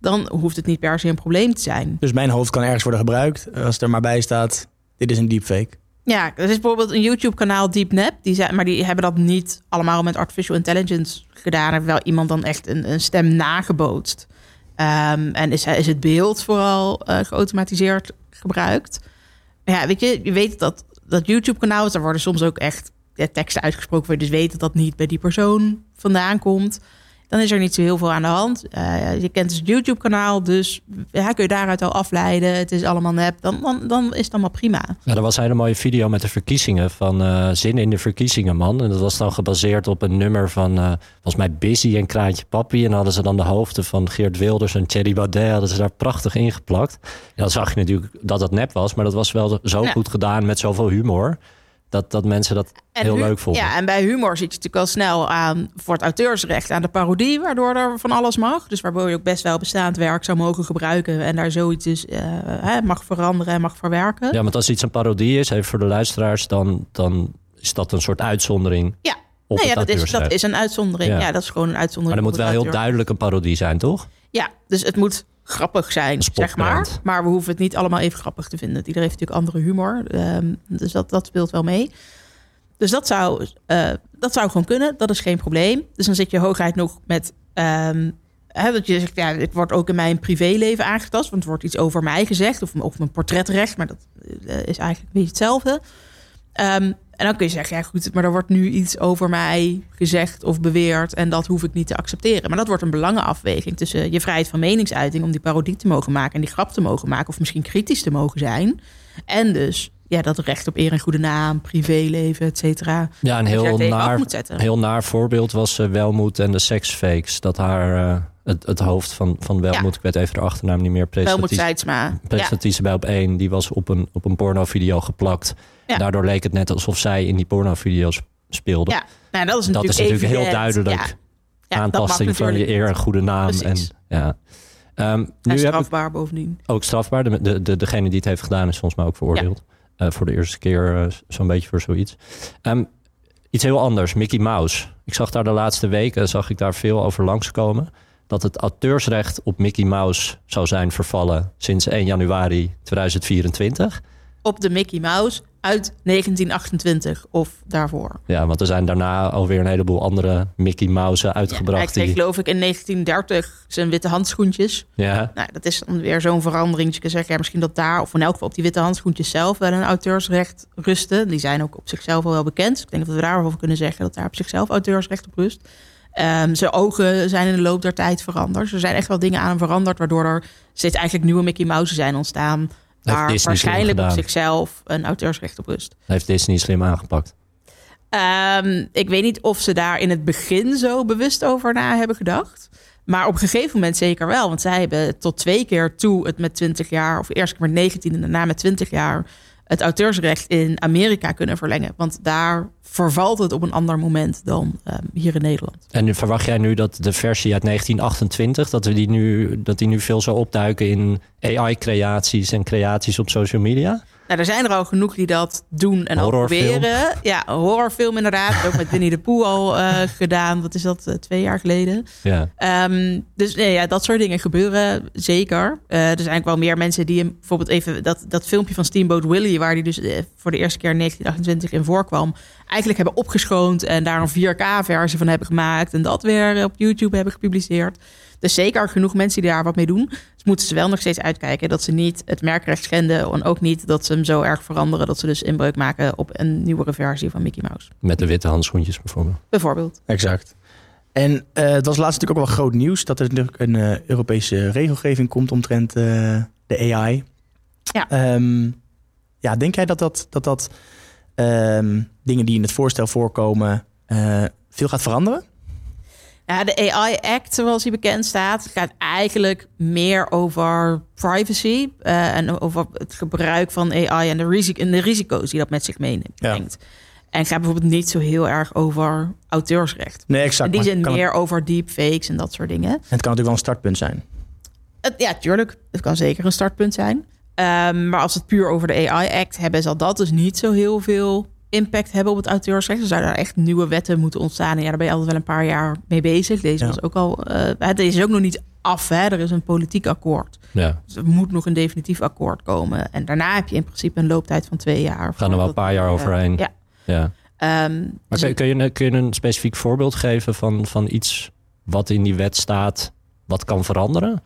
dan hoeft het niet per se een probleem te zijn. Dus mijn hoofd kan ergens worden gebruikt als er maar bij staat, dit is een deepfake. Ja, er is bijvoorbeeld een YouTube-kanaal DeepNap. Die zijn, maar die hebben dat niet allemaal met artificial intelligence gedaan. Heeft wel iemand dan echt een, een stem nagebootst. Ehm, en is, is het beeld vooral eh, geautomatiseerd gebruikt. Ja, weet je, je weet dat dat YouTube-kanaal, daar worden soms ook echt teksten uitgesproken waar dus weet dat dat niet bij die persoon vandaan komt. Dan is er niet zo heel veel aan de hand. Eh, je kent dus het YouTube-kanaal, dus ja, kun je daaruit al afleiden. Het is allemaal nep. Dan, dan, dan is het allemaal prima. Ja, er was een hele mooie video met de verkiezingen van eh Zin in de verkiezingen, man. En dat was dan gebaseerd op een nummer van, eh volgens mij Busy en Kraantje Papi. En dan hadden ze dan de hoofden van Geert Wilders en Thierry Baudet hadden ze daar prachtig ingeplakt. En dan zag je natuurlijk dat dat nep was, maar dat was wel zo Ja. goed gedaan met zoveel humor. Dat, dat mensen dat heel leuk vonden. Ja, en bij humor zit je natuurlijk al snel aan voor het auteursrecht aan de parodie, waardoor er van alles mag. Dus waardoor je ook best wel bestaand werk zou mogen gebruiken en daar zoiets dus, eh, hè, mag veranderen en mag verwerken. Ja, want als iets een parodie is, even voor de luisteraars, dan, dan is dat een soort uitzondering Ja. op Nee, ja, dat, is, dat is een uitzondering. Ja. Ja. dat is gewoon een Maar uitzondering. er moet wel heel duidelijk een parodie zijn, toch? Ja, dus het moet grappig zijn, zeg maar. Maar we hoeven het niet allemaal even grappig te vinden. Iedereen heeft natuurlijk andere humor. ehm, dus dat, dat speelt wel mee. Dus dat zou, eh, dat zou gewoon kunnen. Dat is geen probleem. Dus dan zit je hoogheid nog met... ehm, hè, dat je zegt, ja, ik word ook in mijn privéleven aangetast. Want er wordt iets over mij gezegd. Of, of mijn portretrecht. Maar dat eh, is eigenlijk een beetje hetzelfde. Ehm, en dan kun je zeggen, ja goed, maar er wordt nu iets over mij gezegd of beweerd en dat hoef ik niet te accepteren. Maar dat wordt een belangenafweging tussen je vrijheid van meningsuiting om die parodie te mogen maken en die grap te mogen maken of misschien kritisch te mogen zijn. En dus ja, dat recht op eer en goede naam, privéleven, et cetera. Ja, een dat heel naar, heel naar voorbeeld was eh, Welmoed en de seksfakes. Dat haar, eh, het, het hoofd van, van Welmoed, ik weet even de achternaam niet meer, Seidsma. Ja, bij op één, die was op een, op een pornovideo geplakt. Ja. Daardoor leek het net alsof zij in die pornovideo's speelde. ja. Nou, dat is dat natuurlijk, is natuurlijk heel duidelijk Ja. Ja, dat aantasting van je eer en goede naam. En, ja. Ehm, nu En heb ik strafbaar bovendien. ook strafbaar. De, de, de, degene die het heeft gedaan is volgens mij ook veroordeeld. Voor de eerste keer eh, zo'n beetje voor zoiets. Ehm, iets heel anders, Mickey Mouse. Ik zag daar de laatste weken zag ik daar veel over langskomen. Dat het auteursrecht op Mickey Mouse zou zijn vervallen sinds 1 januari 2024. Op de Mickey Mouse uit 1928 of daarvoor. Ja, want er zijn daarna alweer een heleboel andere Mickey Mouse'en uitgebracht. kreeg die... geloof ik in 1930 zijn witte handschoentjes. Ja, Nou, dat is dan weer zo'n verandering. Dus je kan zeggen, ja, misschien dat daar, of in elk geval op die witte handschoentjes zelf, wel een auteursrecht rusten. Die zijn ook op zichzelf al wel bekend. Dus ik denk dat we daarover kunnen zeggen dat daar op zichzelf auteursrecht op rust. Ehm, zijn ogen zijn in de loop der tijd veranderd. Er zijn echt wel dingen aan hem veranderd, waardoor er steeds eigenlijk nieuwe Mickey Mouse zijn ontstaan. Disney waarschijnlijk op zichzelf een auteursrecht op rust. heeft Disney slim aangepakt. Ehm, ik weet niet of ze daar in het begin zo bewust over na hebben gedacht. Maar op een gegeven moment zeker wel. Want zij hebben tot twee keer toe het met 20 jaar, of eerst met 19 en daarna met 20 jaar, het auteursrecht in Amerika kunnen verlengen. Want daar vervalt het op een ander moment dan ehm, hier in Nederland. En verwacht jij nu dat de versie uit 1928, dat, we die, nu, dat die nu veel zou opduiken in AI-creaties en creaties op social media? Nou, er zijn er al genoeg die dat doen en al proberen. Ja, een horrorfilm inderdaad. Ook met Winnie de Pooh al eh, [LAUGHS] gedaan. Wat is dat, eh, twee jaar geleden? Ja, Ehm, dus nee, ja, dat soort dingen gebeuren zeker. Eh, er zijn eigenlijk wel meer mensen die hem bijvoorbeeld even dat, dat filmpje van Steamboat Willie, waar die dus voor de eerste keer in 1928 in voorkwam, eigenlijk hebben opgeschoond en daar een 4K-versie van hebben gemaakt en dat weer op YouTube hebben gepubliceerd. Dus zeker genoeg mensen die daar wat mee doen. Dus moeten ze wel nog steeds uitkijken dat ze niet het merkrecht schenden en ook niet dat ze hem zo erg veranderen dat ze dus inbreuk maken op een nieuwere versie van Mickey Mouse. met de witte handschoentjes bijvoorbeeld. Bijvoorbeeld. Exact. En eh, het was laatst natuurlijk ook wel groot nieuws dat er natuurlijk een eh, Europese regelgeving komt omtrent eh, de AI. Ja. Ehm, ja, denk jij dat dat, dat, dat ehm, dingen die in het voorstel voorkomen eh, veel gaat veranderen? Ja, de AI Act, zoals die bekend staat, gaat eigenlijk meer over privacy eh, en over het gebruik van AI en de, risico, en de risico's die dat met zich meebrengt. En gaat bijvoorbeeld niet zo heel erg over auteursrecht. Nee, exact. In die zin kan meer Het, over deepfakes en dat soort dingen. het kan natuurlijk wel een startpunt zijn. Het, ja, tuurlijk. Het kan zeker een startpunt zijn. Ehm, maar als we het puur over de AI Act hebben, zal dat dus niet zo heel veel impact hebben op het auteursrecht. Er zouden daar echt nieuwe wetten moeten ontstaan. En ja, daar ben je altijd wel een paar jaar mee bezig. Deze Ja. was ook al. eh deze is ook nog niet af. Hè? Er is een politiek akkoord. Ja, Dus er moet nog een definitief akkoord komen. En daarna heb je in principe een looptijd van twee jaar. gaan er wel een paar jaar Eh, overheen. ja. ja. Ehm, Maar dus kun, kun, je, kun je een specifiek voorbeeld geven van, van iets wat in die wet staat, wat kan veranderen?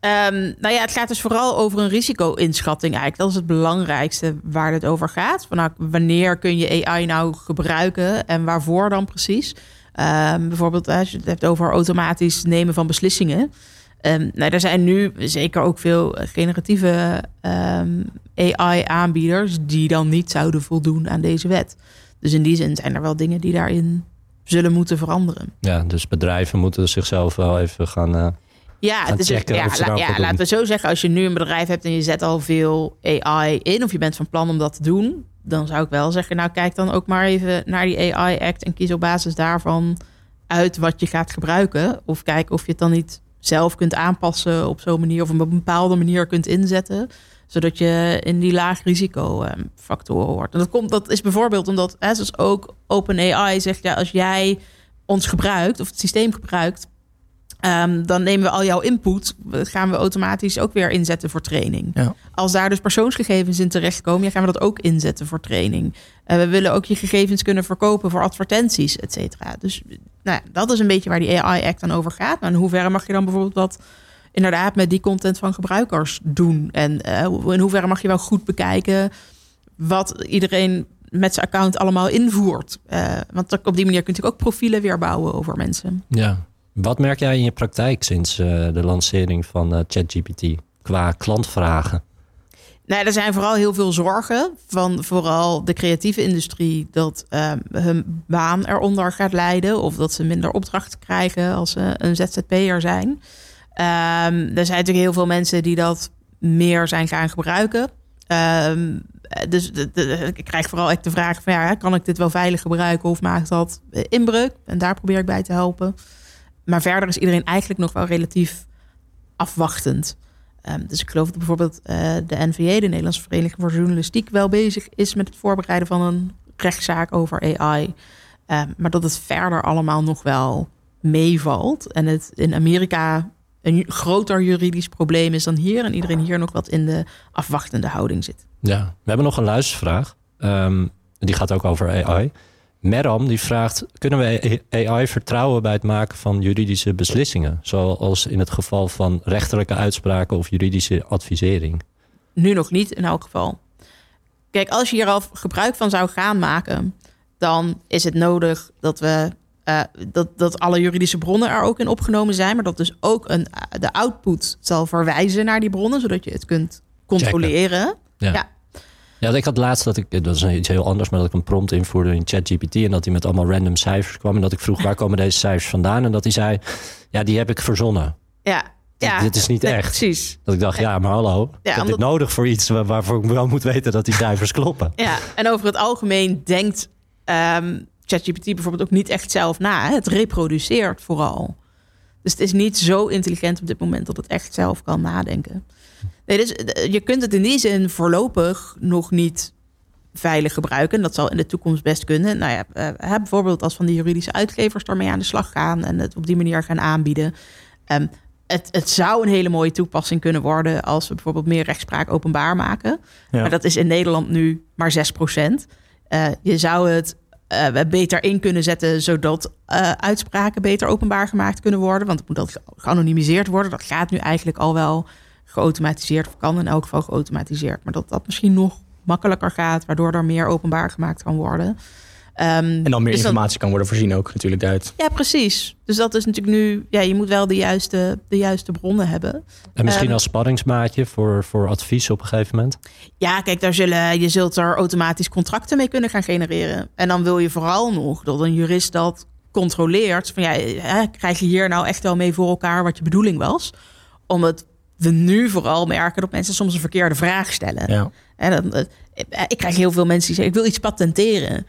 Ehm, nou ja, het gaat dus vooral over een risico-inschatting eigenlijk. Dat is het belangrijkste waar het over gaat. Van, nou, wanneer kun je AI nou gebruiken en waarvoor dan precies? Ehm, bijvoorbeeld als je het hebt over automatisch nemen van beslissingen. Ehm, nou, er zijn nu zeker ook veel generatieve AI-aanbieders die dan niet zouden voldoen aan deze wet. Dus in die zin zijn er wel dingen die daarin zullen moeten veranderen. Ja, dus bedrijven moeten zichzelf wel even gaan. eh, Ja, gaan dus- checken ja, la- ja, laten we zo zeggen. Als je nu een bedrijf hebt en je zet al veel AI in, of je bent van plan om dat te doen, dan zou ik wel zeggen: Nou, kijk dan ook maar even naar die AI-act en kies op basis daarvan uit wat je gaat gebruiken. Of kijk of je het dan niet zelf kunt aanpassen op zo'n manier of op een bepaalde manier kunt inzetten zodat je in die laag risico eh, factoren hoort. En dat, komt, dat is bijvoorbeeld omdat, hè, zoals ook OpenAI zegt, ja, als jij ons gebruikt of het systeem gebruikt, ehm, dan nemen we al jouw input, gaan we automatisch ook weer inzetten voor training. Ja. Als daar dus persoonsgegevens in terechtkomen, ja, gaan we dat ook inzetten voor training. En we willen ook je gegevens kunnen verkopen voor advertenties, et cetera. Dus nou ja, dat is een beetje waar die AI-act dan over gaat. Maar in hoeverre mag je dan bijvoorbeeld dat inderdaad met die content van gebruikers doen? En eh, in hoeverre mag je wel goed bekijken wat iedereen met zijn account allemaal invoert? Eh, want op die manier kun je natuurlijk ook profielen weer bouwen over mensen. ja. Wat merk jij in je praktijk sinds eh, de lancering van eh, ChatGPT qua klantvragen? Nou, er zijn vooral heel veel zorgen van vooral de creatieve industrie dat ehm, hun baan eronder gaat lijden of dat ze minder opdrachten krijgen als ze een ZZP'er zijn. Ehm, er zijn natuurlijk heel veel mensen die dat meer zijn gaan gebruiken. Ehm, dus de, ik krijg vooral echt de vraag van ja, kan ik dit wel veilig gebruiken of maakt dat eh, inbreuk? En daar probeer ik bij te helpen. Maar verder is iedereen eigenlijk nog wel relatief afwachtend. Ehm, dus ik geloof dat bijvoorbeeld eh, de NVJ, de Nederlandse Vereniging voor Journalistiek, wel bezig is met het voorbereiden van een rechtszaak over AI. Ehm, maar dat het verder allemaal nog wel meevalt. En het in Amerika een groter juridisch probleem is dan hier. En iedereen hier nog wat in de afwachtende houding zit. Ja, we hebben nog een luistervraag. Ehm, die gaat ook over AI. Meram die vraagt: kunnen we AI vertrouwen bij het maken van juridische beslissingen, zoals in het geval van rechterlijke uitspraken of juridische advisering? Nu nog niet in elk geval. Kijk, als je hier al gebruik van zou gaan maken, dan is het nodig dat we uh, dat, dat alle juridische bronnen er ook in opgenomen zijn, maar dat dus ook een, de output zal verwijzen naar die bronnen, zodat je het kunt controleren. Ja. ja. Ja. ik had laatst dat ik, dat is iets heel anders, maar dat ik een prompt invoerde in ChatGPT en dat hij met allemaal random cijfers kwam en dat ik vroeg [LAUGHS] waar komen deze cijfers vandaan en dat hij zei, ja, die heb ik verzonnen. Ja, ja, dit is niet echt. Precies. Dat ik dacht, ja, maar hallo. Ja, dit nodig voor iets waarvoor ik wel moet weten dat die [LAUGHS] cijfers kloppen. Ja, en over het algemeen denkt um, ChatGPT bijvoorbeeld ook niet echt zelf na. Het reproduceert vooral. Dus het is niet zo intelligent op dit moment dat het echt zelf kan nadenken. Nee, dus eh, je kunt het in die zin voorlopig nog niet veilig gebruiken. Dat zal in de toekomst best kunnen. Nou ja, uh, bijvoorbeeld als van die juridische uitgevers daarmee aan de slag gaan en het op die manier gaan aanbieden. Um, het, het zou een hele mooie toepassing kunnen worden als we bijvoorbeeld meer rechtspraak openbaar maken. Maar dat is in Nederland nu maar 6 procent. Uh, je zou het uh, beter in kunnen zetten, zodat uh, uitspraken beter openbaar gemaakt kunnen worden. Want het moet dat geanonimiseerd worden. Dat gaat nu eigenlijk al wel geautomatiseerd, of kan in elk geval geautomatiseerd. Maar dat dat misschien nog makkelijker gaat, waardoor er meer openbaar gemaakt kan worden. Um, en dan meer dus informatie kan worden voorzien ook natuurlijk uit. Ja, precies. Dus dat is natuurlijk nu... Ja, je moet wel de juiste, de juiste bronnen hebben. En misschien um, als sparringsmaatje voor, voor advies op een gegeven moment? Ja, kijk, daar zullen, je zult er automatisch contracten mee kunnen gaan genereren. En dan wil je vooral nog dat een jurist dat controleert. Van ja, hè, krijg je hier nou echt wel mee voor elkaar wat je bedoeling was? Omdat we nu vooral merken dat mensen soms een verkeerde vraag stellen. Ja. En dan, eh, ik krijg heel veel mensen die zeggen, ik wil iets patenteren.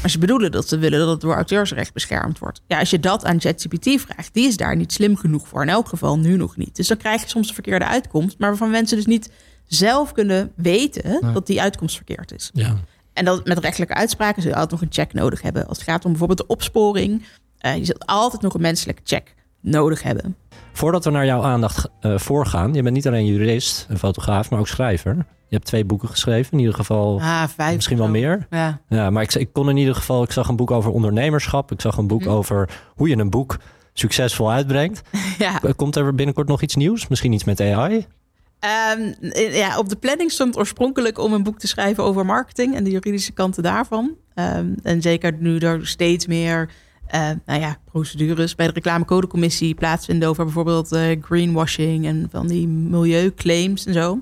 Maar ze bedoelen dat ze willen dat het door auteursrecht beschermd wordt. Ja, als je dat aan ChatGPT vraagt, die is daar niet slim genoeg voor. In elk geval nu nog niet. Dus dan krijg je soms een verkeerde uitkomst. Maar waarvan mensen dus niet zelf kunnen weten dat die uitkomst verkeerd is. Ja. En dat met rechtelijke uitspraken zul je altijd nog een check nodig hebben. Als het gaat om bijvoorbeeld de opsporing. Uh, je zult altijd nog een menselijke check nodig hebben. Voordat we naar jouw aandacht uh, voorgaan, je bent niet alleen jurist en fotograaf, maar ook schrijver. Je hebt twee boeken geschreven, in ieder geval. Ah, vijf. Misschien wel meer. Ja. ja maar ik, ik kon in ieder geval, ik zag een boek over ondernemerschap. Ik zag een boek hm. over hoe je een boek succesvol uitbrengt. [LAUGHS] Ja. Komt er binnenkort nog iets nieuws? Misschien iets met AI? Um, ehm, ja, op de planning stond oorspronkelijk om een boek te schrijven over marketing en de juridische kanten daarvan. Um, en zeker nu er steeds meer uh, nou ja, procedures bij de reclamecodecommissie plaatsvinden over bijvoorbeeld uh, greenwashing en van die milieuclaims en zo.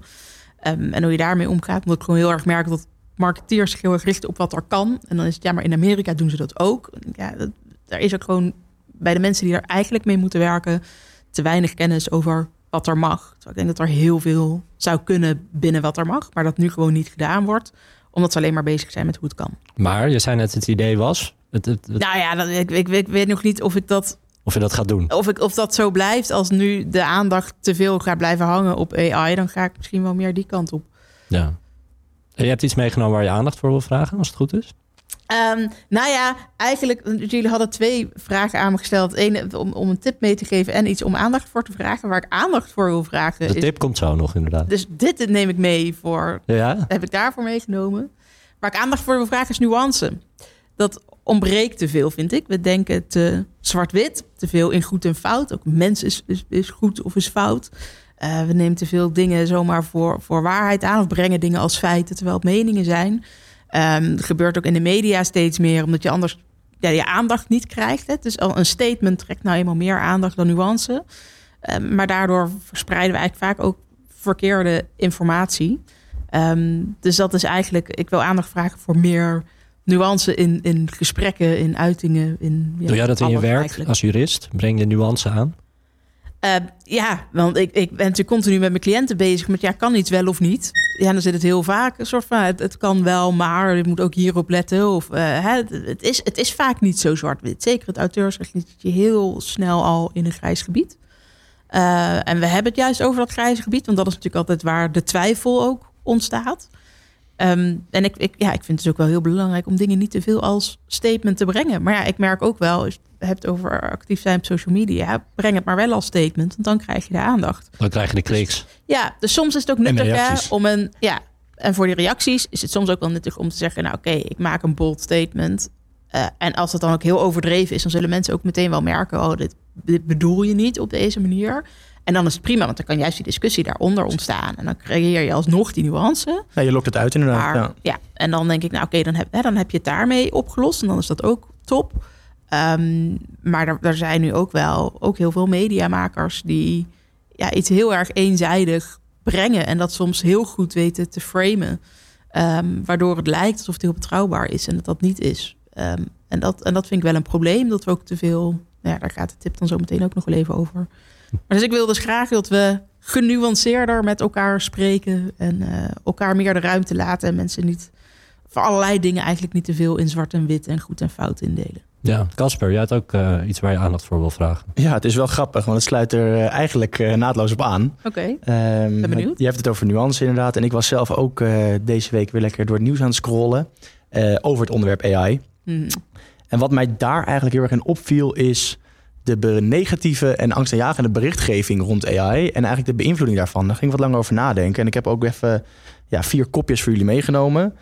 Um, en hoe je daarmee omgaat. Omdat ik gewoon heel erg merk dat marketeers zich heel erg richten op wat er kan. En dan is het, ja, maar in Amerika doen ze dat ook. Ja, daar is ook gewoon bij de mensen die er eigenlijk mee moeten werken... te weinig kennis over wat er mag. Dus ik denk dat er heel veel zou kunnen binnen wat er mag. Maar dat nu gewoon niet gedaan wordt omdat ze alleen maar bezig zijn met hoe het kan. Maar je zei net, het idee was. Het, het, Nou ja, dat, ik, ik, ik, weet nog niet of ik dat. Of je dat gaat doen. Of, ik, of dat zo blijft. Als nu de aandacht te veel gaat blijven hangen op AI, dan ga ik misschien wel meer die kant op. Ja. En je hebt iets meegenomen waar je aandacht voor wil vragen, als het goed is? Um, nou ja, eigenlijk, jullie hadden twee vragen aan me gesteld. Eén om, om een tip mee te geven en iets om aandacht voor te vragen. Waar ik aandacht voor wil vragen. De tip komt zo nog, inderdaad. Dus dit neem ik mee voor. Ja. Heb ik daarvoor meegenomen. Waar ik aandacht voor wil vragen is nuance. Dat ontbreekt te veel, vind ik. We denken te zwart-wit, te veel in goed en fout. Ook mens is, is, is goed of is fout. Uh, we nemen te veel dingen zomaar voor, voor waarheid aan of brengen dingen als feiten, terwijl het meningen zijn. Dat gebeurt ook in de media steeds meer, omdat je anders ja, je aandacht niet krijgt. Hè. Dus al een statement trekt nou eenmaal meer aandacht dan nuance. Um, maar daardoor verspreiden we eigenlijk vaak ook verkeerde informatie. Um, dus dat is eigenlijk, ik wil aandacht vragen voor meer nuance in, in gesprekken, in uitingen. In, ja, Doe jij dat in je werk als jurist? Breng je nuance aan? Uh, ja, want ik, ik ben natuurlijk continu met mijn cliënten bezig met ja, kan iets wel of niet. Ja, dan zit het heel vaak een soort van het, kan wel, maar je moet ook hierop letten. Of uh, hè, het, is, het is vaak niet zo zwart-wit. Zeker het auteursrecht zit je heel snel al in een grijs gebied. Uh, en we hebben het juist over dat grijze gebied, want dat is natuurlijk altijd waar de twijfel ook ontstaat. Um, en ik, ik, ja, ik vind het ook wel heel belangrijk om dingen niet te veel als statement te brengen. Maar ja, ik merk ook wel, als je het hebt over actief zijn op social media, breng het maar wel als statement, want dan krijg je de aandacht. Dan krijg je de kliks. Dus, ja, dus soms is het ook nuttig om een, ja, en voor die reacties is het soms ook wel nuttig om te zeggen: Nou, oké, ik maak een bold statement. Uh, en als dat dan ook heel overdreven is, dan zullen mensen ook meteen wel merken: Oh, dit, dit bedoel je niet op deze manier. En dan is het prima, want dan kan juist die discussie daaronder ontstaan. En dan creëer je alsnog die nuance. Ja, je lokt het uit inderdaad. Maar, ja. ja. en dan denk ik, nou oké, dan, heb, hè, dan heb je het daarmee opgelost. En dan is dat ook top. Um, maar er, er, zijn nu ook wel ook heel veel mediamakers die ja, iets heel erg eenzijdig brengen. En dat soms heel goed weten te framen. Um, waardoor het lijkt alsof het heel betrouwbaar is en dat dat niet is. Um, en, dat, en dat vind ik wel een probleem, dat we ook te veel... Ja, daar gaat de tip dan zo meteen ook nog wel even over. Maar dus ik wil dus graag dat we genuanceerder met elkaar spreken... en uh, elkaar meer de ruimte laten en mensen niet... voor allerlei dingen eigenlijk niet te veel in zwart en wit en goed en fout indelen. Ja, Casper, jij had ook uh, iets waar je aandacht voor wil vragen. Ja, het is wel grappig, want het sluit er uh, eigenlijk uh, naadloos op aan. Oké, okay. um, ben benieuwd. Je hebt het over nuance inderdaad. En ik was zelf ook deze week weer lekker door het nieuws aan het scrollen over het onderwerp AI. Hmm. En wat mij daar eigenlijk heel erg in opviel is de negatieve en angstaanjagende berichtgeving rond AI en eigenlijk de beïnvloeding daarvan. Daar ging ik wat langer over nadenken. En ik heb ook even ja, vier kopjes voor jullie meegenomen.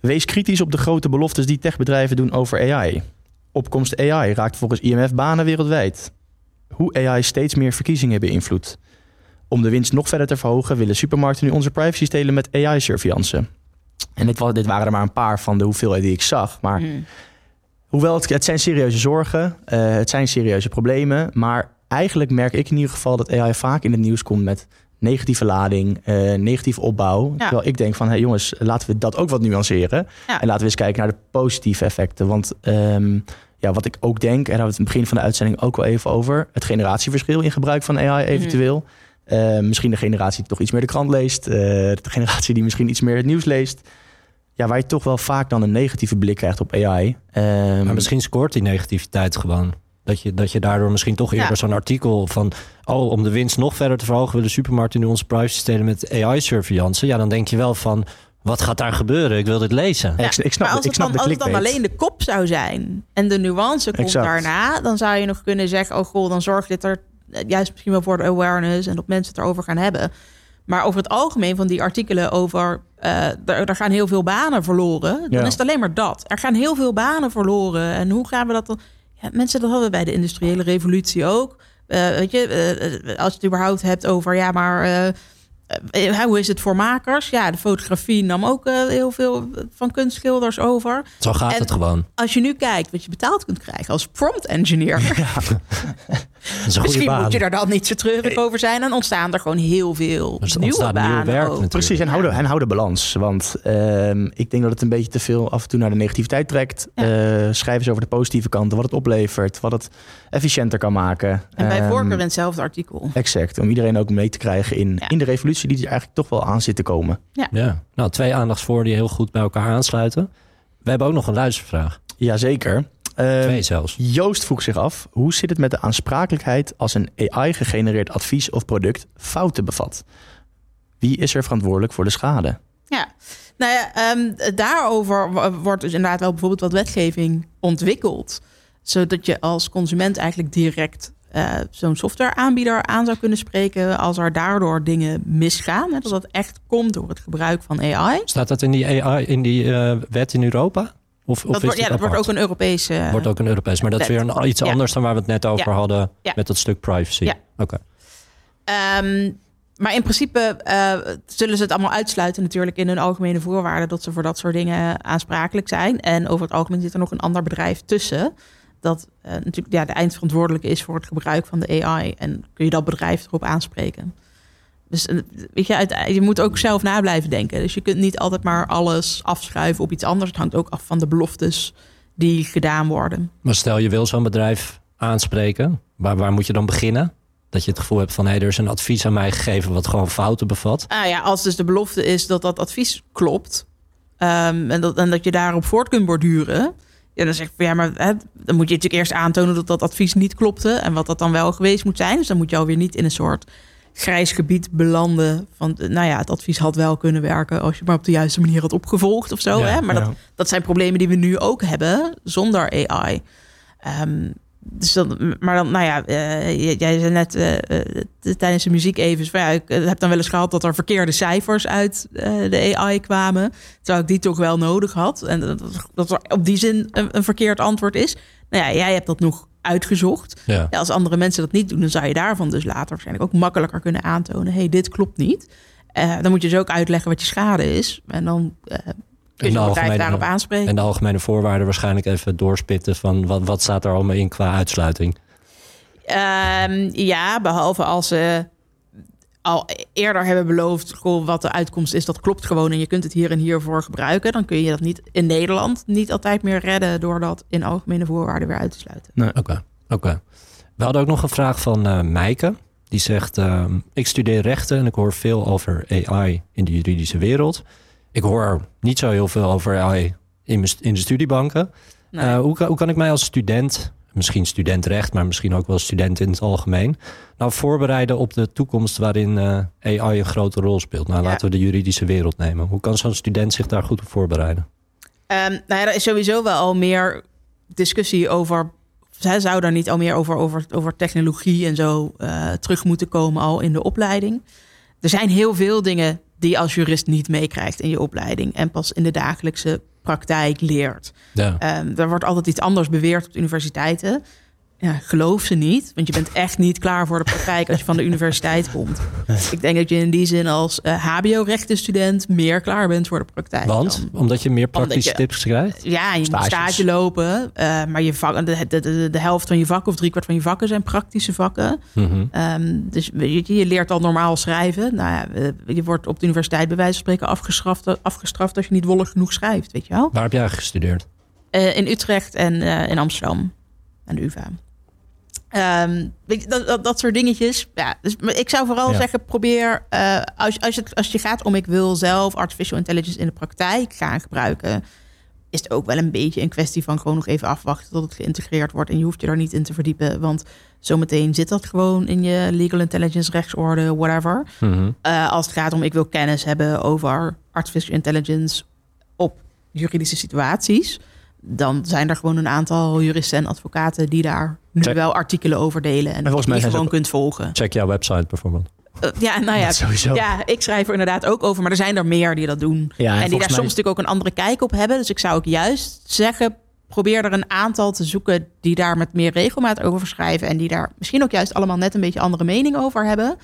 Wees kritisch op de grote beloftes die techbedrijven doen over AI. Opkomst AI raakt volgens IMF banen wereldwijd. Hoe AI steeds meer verkiezingen beïnvloedt. Om de winst nog verder te verhogen willen supermarkten nu onze privacy stelen met AI-surveillance. En dit, dit, waren er maar een paar van de hoeveelheid die ik zag. Maar Hmm. Hoewel het, het zijn serieuze zorgen, uh, het zijn serieuze problemen. Maar eigenlijk merk ik in ieder geval dat AI vaak in het nieuws komt met negatieve lading, uh, negatieve opbouw. Ja. Terwijl ik denk van, hey jongens, laten we dat ook wat nuanceren. Ja. En laten we eens kijken naar de positieve effecten. Want um, ja, wat ik ook denk, en daar hebben we het in het begin van de uitzending ook wel even over, het generatieverschil in gebruik van AI eventueel. Mm. Uh, misschien de generatie die toch iets meer de krant leest, uh, de generatie die misschien iets meer het nieuws leest. Ja, waar je toch wel vaak dan een negatieve blik krijgt op AI. Um, maar misschien scoort die negativiteit gewoon. Dat je, dat je daardoor misschien toch eerder ja. zo'n artikel van... oh, om de winst nog verder te verhogen... willen supermarkten nu onze privacy stelen met AI-surveillance. Ja, dan denk je wel van... wat gaat daar gebeuren? Ik wil dit lezen. Ja, ik, ik snap, maar als ik het, snap dan, als het dan alleen de kop zou zijn... en de nuance komt Exact. daarna... dan zou je nog kunnen zeggen... oh goh, dan zorgt dit er juist misschien wel voor de awareness... en dat mensen het erover gaan hebben... Maar over het algemeen van die artikelen over... Uh, er, er, gaan heel veel banen verloren. Dan Ja. is het alleen maar dat. Er gaan heel veel banen verloren. En hoe gaan we dat dan... Ja, mensen, dat hadden we bij de industriële revolutie ook. Uh, weet je, uh, als je het überhaupt hebt over... ja, maar uh, hoe is het voor makers? Ja, de fotografie nam ook heel veel van kunstschilders over. Zo gaat En het gewoon. Als je nu kijkt wat je betaald kunt krijgen als prompt engineer... [LAUGHS] Goede Misschien baan. moet je daar dan niet zo treurig over zijn. En ontstaan er gewoon heel veel Dus nieuwe nieuw banen werk. Precies, en hou, de, en hou de balans. Want um, ik denk dat het een beetje te veel af en toe naar de negativiteit trekt. Ja. Uh, schrijf eens over de positieve kanten, wat het oplevert, wat het efficiënter kan maken. En bij Um, voorkeur in hetzelfde artikel. Exact, om iedereen ook mee te krijgen in, Ja. in de revolutie die er eigenlijk toch wel aan zit te komen. Ja, nou twee aandachtsvoor die heel goed bij elkaar aansluiten. We hebben ook nog een luistervraag. Jazeker. Um, Twee zelfs. Joost vroeg zich af, hoe zit het met de aansprakelijkheid als een AI-gegenereerd advies of product fouten bevat? Wie is er verantwoordelijk voor de schade? Ja, nou ja, ehm, daarover wordt dus inderdaad wel bijvoorbeeld wat wetgeving ontwikkeld. Zodat je als consument eigenlijk direct eh, zo'n softwareaanbieder aan zou kunnen spreken als er daardoor dingen misgaan. Hè, dat dat echt komt door het gebruik van AI. Staat dat in die AI, in die eh, wet in Europa? Of, of Dat, is wordt, ja, dat wordt ook een Europese. Wordt ook een Europees, maar dat is weer een, iets Ja. anders dan waar we het net over Ja. hadden met dat stuk privacy. Ja. Oké. Ehm, maar in principe eh, zullen ze het allemaal uitsluiten natuurlijk in hun algemene voorwaarden dat ze voor dat soort dingen aansprakelijk zijn. En over het algemeen zit er nog een ander bedrijf tussen dat eh, natuurlijk ja, de eindverantwoordelijke is voor het gebruik van de AI. En kun je dat bedrijf erop aanspreken. Dus eh, weet je, je moet ook zelf na blijven denken. Dus je kunt niet altijd maar alles afschuiven op iets anders. Het hangt ook af van de beloftes die gedaan worden. Maar stel je wil zo'n bedrijf aanspreken, waar, waar moet je dan beginnen? Dat je het gevoel hebt van hé, hey, er is een advies aan mij gegeven wat gewoon fouten bevat. Nou ja, als dus de belofte is dat dat advies klopt ehm, en, dat, en dat je daarop voort kunt borduren, ja, dan zeg ik van ja, maar hè, dan moet je natuurlijk eerst aantonen dat dat advies niet klopte en wat dat dan wel geweest moet zijn. Dus dan moet je alweer niet in een soort grijs gebied belanden van, eh, nou ja, het advies had wel kunnen werken als je maar op de juiste manier had opgevolgd of zo. Ja, hè? Maar ja. dat, dat zijn problemen die we nu ook hebben zonder AI. Ehm, dus dan, maar dan, nou ja, uh, jij zei net uh, tijdens de muziek even, van, ja, ik heb dan wel eens gehad dat er verkeerde cijfers uit de AI kwamen, terwijl ik die toch wel nodig had. En dat, dat er op die zin een, een, verkeerd antwoord is. Nou ja, jij hebt dat nog uitgezocht. Ja. ja. als andere mensen dat niet doen, dan zou je daarvan dus later waarschijnlijk ook makkelijker kunnen aantonen, hey, dit klopt niet. dan moet je dus ook uitleggen wat je schade is. En dan Kun je de daarop aanspreken? En de algemene voorwaarden waarschijnlijk even doorspitten van wat, wat staat er allemaal in qua uitsluiting? Um, ja, behalve als ze al eerder hebben beloofd, goh, wat de uitkomst is, dat klopt gewoon en je kunt het hier en hiervoor gebruiken. Dan kun je dat niet in Nederland niet altijd meer redden door dat in algemene voorwaarden weer uit te sluiten. Nee, oké. oké. We hadden ook nog een vraag van uh, Meike. Die zegt, uh, ik studeer rechten en ik hoor veel over AI in de juridische wereld. Ik hoor niet zo heel veel over AI in, in de studiebanken. Uh, hoe, kan, hoe kan ik mij als student, misschien studentrecht, maar misschien ook wel student in het algemeen, nou voorbereiden op de toekomst waarin uh, eh, AI een grote rol speelt? Nou, laten we de juridische wereld nemen. Hoe kan zo'n student zich daar goed op voorbereiden? Um, nou ja, er is sowieso wel al meer discussie over. Zij zou daar niet al meer over, over, over technologie en zo uh, terug moeten komen al in de opleiding. Er zijn heel veel dingen die als jurist niet meekrijgt in je opleiding en pas in de dagelijkse praktijk leert. Ja. Um, er wordt altijd iets anders beweerd op universiteiten ja, geloof ze niet. Want je bent echt niet klaar voor de praktijk als je van de [LAUGHS] universiteit komt. Ik denk dat je in die zin als uh, eh, HBO-rechtenstudent meer klaar bent voor de praktijk. Want? omdat je meer praktische tips krijgt? Ja, je moet stage lopen. Uh, maar je vak, de, de, de, de, helft van je vakken of driekwart van je vakken zijn praktische vakken. Mm -hmm. dus je, je, leert al normaal schrijven. Nou ja, je wordt op de universiteit bij wijze van spreken afgestraft, afgestraft als je niet wollig genoeg schrijft. Weet je wel? Waar heb jij gestudeerd? Uh, in Utrecht en in Amsterdam. Aan de UvA. Um, dat, dat, dat, soort dingetjes. Ja, dus ik zou vooral zeggen: probeer. Uh, als, als, het, als je gaat om ik wil zelf artificial intelligence in de praktijk gaan gebruiken. Is het ook wel een beetje een kwestie van gewoon nog even afwachten tot het geïntegreerd wordt. En je hoeft je daar niet in te verdiepen. Want zometeen zit dat gewoon in je legal intelligence, rechtsorde, whatever. Mhm. uh, als het gaat om ik wil kennis hebben over artificial intelligence op juridische situaties dan zijn er gewoon een aantal juristen en advocaten die daar nu wel artikelen over delen. En, volgens mij die gewoon kunt volgen. Check jouw website bijvoorbeeld. Uh, ja, nou ja, ja, ik schrijf er inderdaad ook over, maar er zijn er meer die dat doen. Ja, en, en die daar soms natuurlijk ook een andere kijk op hebben. Dus ik zou ook juist zeggen, probeer er een aantal te zoeken die daar met meer regelmaat over schrijven. En die daar misschien ook juist allemaal net een beetje andere mening over hebben.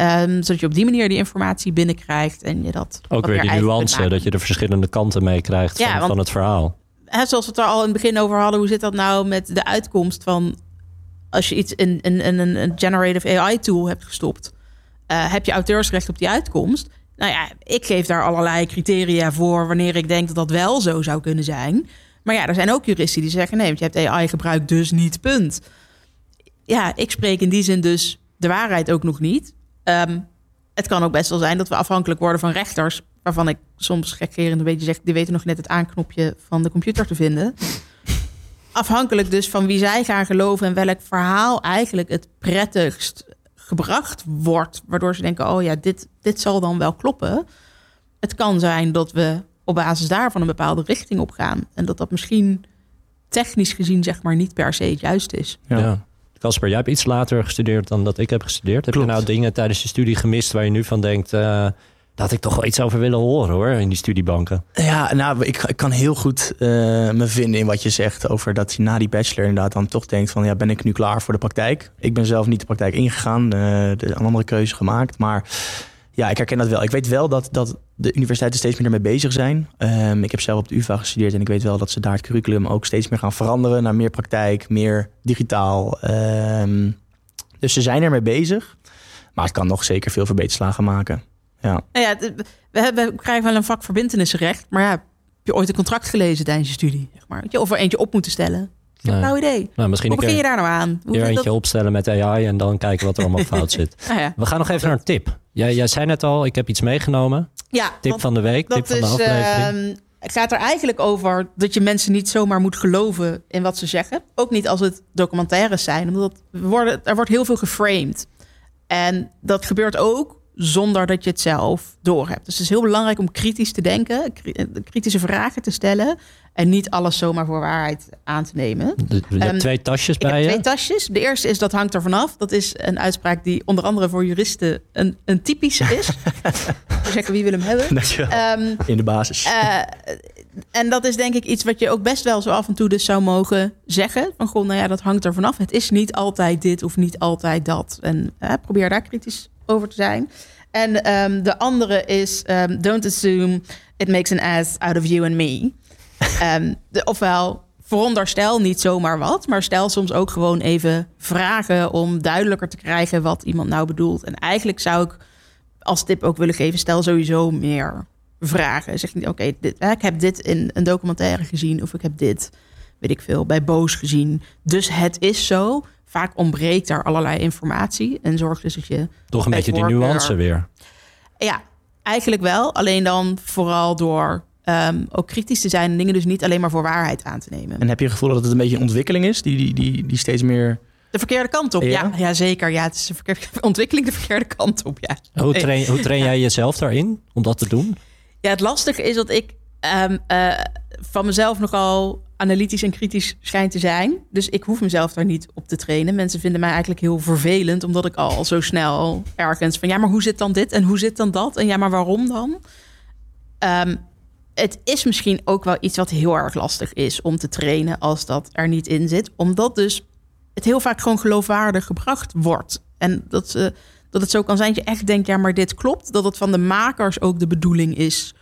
Um, zodat je op die manier die informatie binnenkrijgt en je dat. Ook weer die nuance, dat je de verschillende kanten meekrijgt ja, van, van het verhaal hè, zoals we het er al in het begin over hadden, hoe zit dat nou met de uitkomst van als je iets in, een generative AI tool hebt gestopt, uh, heb je auteursrecht op die uitkomst? Nou ja, ik geef daar allerlei criteria voor wanneer ik denk dat dat wel zo zou kunnen zijn. Maar ja, er zijn ook juristen die zeggen: nee, want je hebt AI gebruikt, dus niet, punt. Ja, ik spreek in die zin dus de waarheid ook nog niet. Um, het kan ook best wel zijn dat we afhankelijk worden van rechters waarvan ik soms gekkerend een beetje zeg, die weten nog net het aanknopje van de computer te vinden. Afhankelijk dus van wie zij gaan geloven en welk verhaal eigenlijk het prettigst gebracht wordt, waardoor ze denken, oh ja, dit, dit zal dan wel kloppen. Het kan zijn dat we op basis daarvan een bepaalde richting op gaan en dat dat misschien technisch gezien zeg maar niet per se het juist is. Ja. Casper, jij hebt iets later gestudeerd dan dat ik heb gestudeerd. Heb je nou dingen tijdens je studie gemist waar je nu van denkt, uh, dat ik toch wel iets over willen horen hoor, in die studiebanken. Ja, nou, ik, ik kan heel goed uh, me vinden in wat je zegt over dat je na die bachelor inderdaad dan toch denkt van ja, ben ik nu klaar voor de praktijk? Ik ben zelf niet de praktijk ingegaan, de, een andere keuze gemaakt, maar ja, ik herken dat wel. Ik weet wel dat, dat de universiteiten steeds meer ermee bezig zijn. Um, ik heb zelf op de UvA gestudeerd en ik weet wel dat ze daar het curriculum ook steeds meer gaan veranderen naar meer praktijk, meer digitaal. Um, dus ze zijn ermee bezig, maar het kan nog zeker veel verbeterslagen maken. Ja. Nou ja, we, hebben, we krijgen wel een vak verbindenisrecht, maar ja, heb je ooit een contract gelezen tijdens je studie? Zeg maar. Of er eentje op moeten stellen? Heb nou idee. Nou, misschien Hoe begin je daar nou aan? Hoe eentje dat... opstellen met AI en dan kijken wat er allemaal [LAUGHS] fout zit. Ah, ja. We gaan nog even naar een tip. Jij, jij zei net al, ik heb iets meegenomen. Ja, tip van de week, tip van de aflevering. Uh, het gaat er eigenlijk over dat je mensen niet zomaar moet geloven in wat ze zeggen. Ook niet als het documentaires zijn. Omdat worden, er wordt heel veel geframed. En dat gebeurt ook zonder dat je het zelf doorhebt. Dus het is heel belangrijk om kritisch te denken, eh, kritische vragen te stellen en niet alles zomaar voor waarheid aan te nemen. Je hebt Ehm, twee tasjes Ik heb bij je. twee tasjes. De eerste is dat hangt er vanaf. Dat is een uitspraak die onder andere voor juristen een, een typische is. [LAUGHS] We zeggen wie wil hem hebben. Dankjewel. Ehm, In de basis. eh, en dat is denk ik iets wat je ook best wel zo af en toe dus zou mogen zeggen. Van goh, nou ja, dat hangt er vanaf. Het is niet altijd dit of niet altijd dat. En eh, probeer daar kritisch over te zijn. En ehm, de andere is ehm, don't assume it makes an ass out of you and me. [LAUGHS] Ehm, de, ofwel, veronderstel niet zomaar wat, maar stel soms ook gewoon even vragen om duidelijker te krijgen wat iemand nou bedoelt. En eigenlijk zou ik als tip ook willen geven, stel sowieso meer vragen. Zeg niet, oké, dit- ik heb dit in een documentaire gezien of ik heb dit, weet ik veel, bij Boos gezien. Dus het is zo. Vaak ontbreekt daar allerlei informatie en zorgt dus dat je Toch een beetje die nuance weer. ja, eigenlijk wel. Alleen dan vooral door ehm, ook kritisch te zijn en dingen dus niet alleen maar voor waarheid aan te nemen. En heb je het gevoel dat het een beetje een ontwikkeling is, die, die, die, die steeds meer... De verkeerde kant op, Ja? ja. Ja, zeker. Ja, het is de verkeerde [LAUGHS] ontwikkeling de verkeerde kant op, ja. Hoe train, hoe train jij jezelf daarin om dat te doen? Ja, het lastige is dat ik ehm, eh, van mezelf nogal analytisch en kritisch schijn te zijn. Dus ik hoef mezelf daar niet op te trainen. Mensen vinden mij eigenlijk heel vervelend, omdat ik al zo snel ergens van ja, maar hoe zit dan dit en hoe zit dan dat en ja, maar waarom dan? Ehm, het is misschien ook wel iets wat heel erg lastig is om te trainen als dat er niet in zit, omdat dus het heel vaak gewoon geloofwaardig gebracht wordt. En dat, ze dat het zo kan zijn dat je echt denkt, ja, maar dit klopt. Dat het van de makers ook de bedoeling is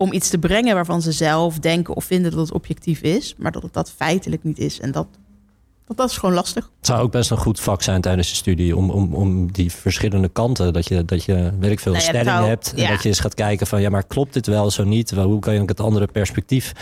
om iets te brengen waarvan ze zelf denken of vinden dat het objectief is, maar dat het dat feitelijk niet is. En dat, dat, dat is gewoon lastig. Het zou ook best een goed vak zijn tijdens de studie om, om, om die verschillende kanten, dat je, dat je weet ik veel, Nou stelling hebt. En ja. dat je eens gaat kijken van ja, maar klopt dit wel zo niet? Hoe kan je ook het andere perspectief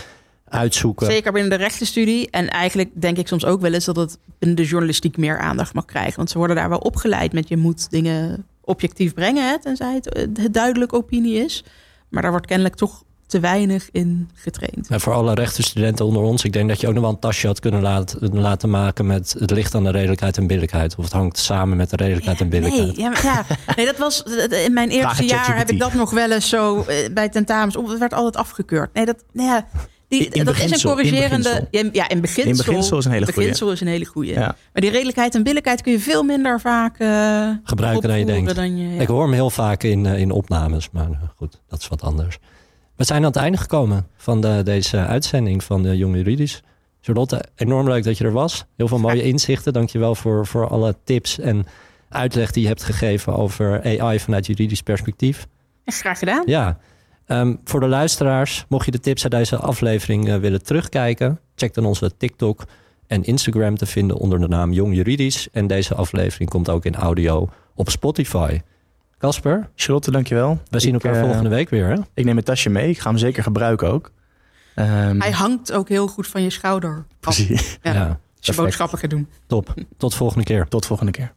uitzoeken? Zeker binnen de rechtenstudie. En eigenlijk denk ik soms ook wel eens dat het binnen de journalistiek meer aandacht mag krijgen. Want ze worden daar wel opgeleid met je moet dingen objectief brengen, hè, tenzij het, eh, het duidelijk opinie is. Maar daar wordt kennelijk toch te weinig in getraind. En voor alle rechtenstudenten onder ons, ik denk dat je ook nog wel een tasje had kunnen laten, laten maken met het licht aan de redelijkheid en billijkheid. Of het hangt samen met de redelijkheid en billijkheid. Nee, ja, maar ja, nee, dat was in mijn eerste jaar heb ik dat nog wel eens zo eh, bij tentamens. Het werd altijd afgekeurd. Nee, dat, nee, ja, die, In- in dat is een corrigerende. ja, in beginsel. In beginsel is een hele goeie. beginsel is een hele goeie. Ja. Maar die redelijkheid en billijkheid kun je veel minder vaak eh, Gebruiken dan je denkt. Dan je, ja. Ik hoor hem heel vaak in, eh, in opnames, maar goed, dat is wat anders. We zijn aan het einde gekomen van de, deze uitzending van de Jong Juridisch. Charlotte, enorm leuk dat je er was. Heel veel mooie inzichten. Dankjewel voor, voor alle tips en uitleg die je hebt gegeven over AI vanuit juridisch perspectief. Graag gedaan. Ja, ehm, voor de luisteraars, mocht je de tips uit deze aflevering eh, willen terugkijken, check dan onze TikTok en Instagram te vinden onder de naam Jong Juridisch. En deze aflevering komt ook in audio op Spotify. Casper, Charlotte, dankjewel. we zien elkaar eh, volgende week weer. Hè? Ik neem mijn tasje mee. Ik ga hem zeker gebruiken ook. Ehm, Hij hangt ook heel goed van je schouder. af precies. Ja. Ja, Als je boodschappen gaat doen. top. Tot volgende keer. Tot volgende keer.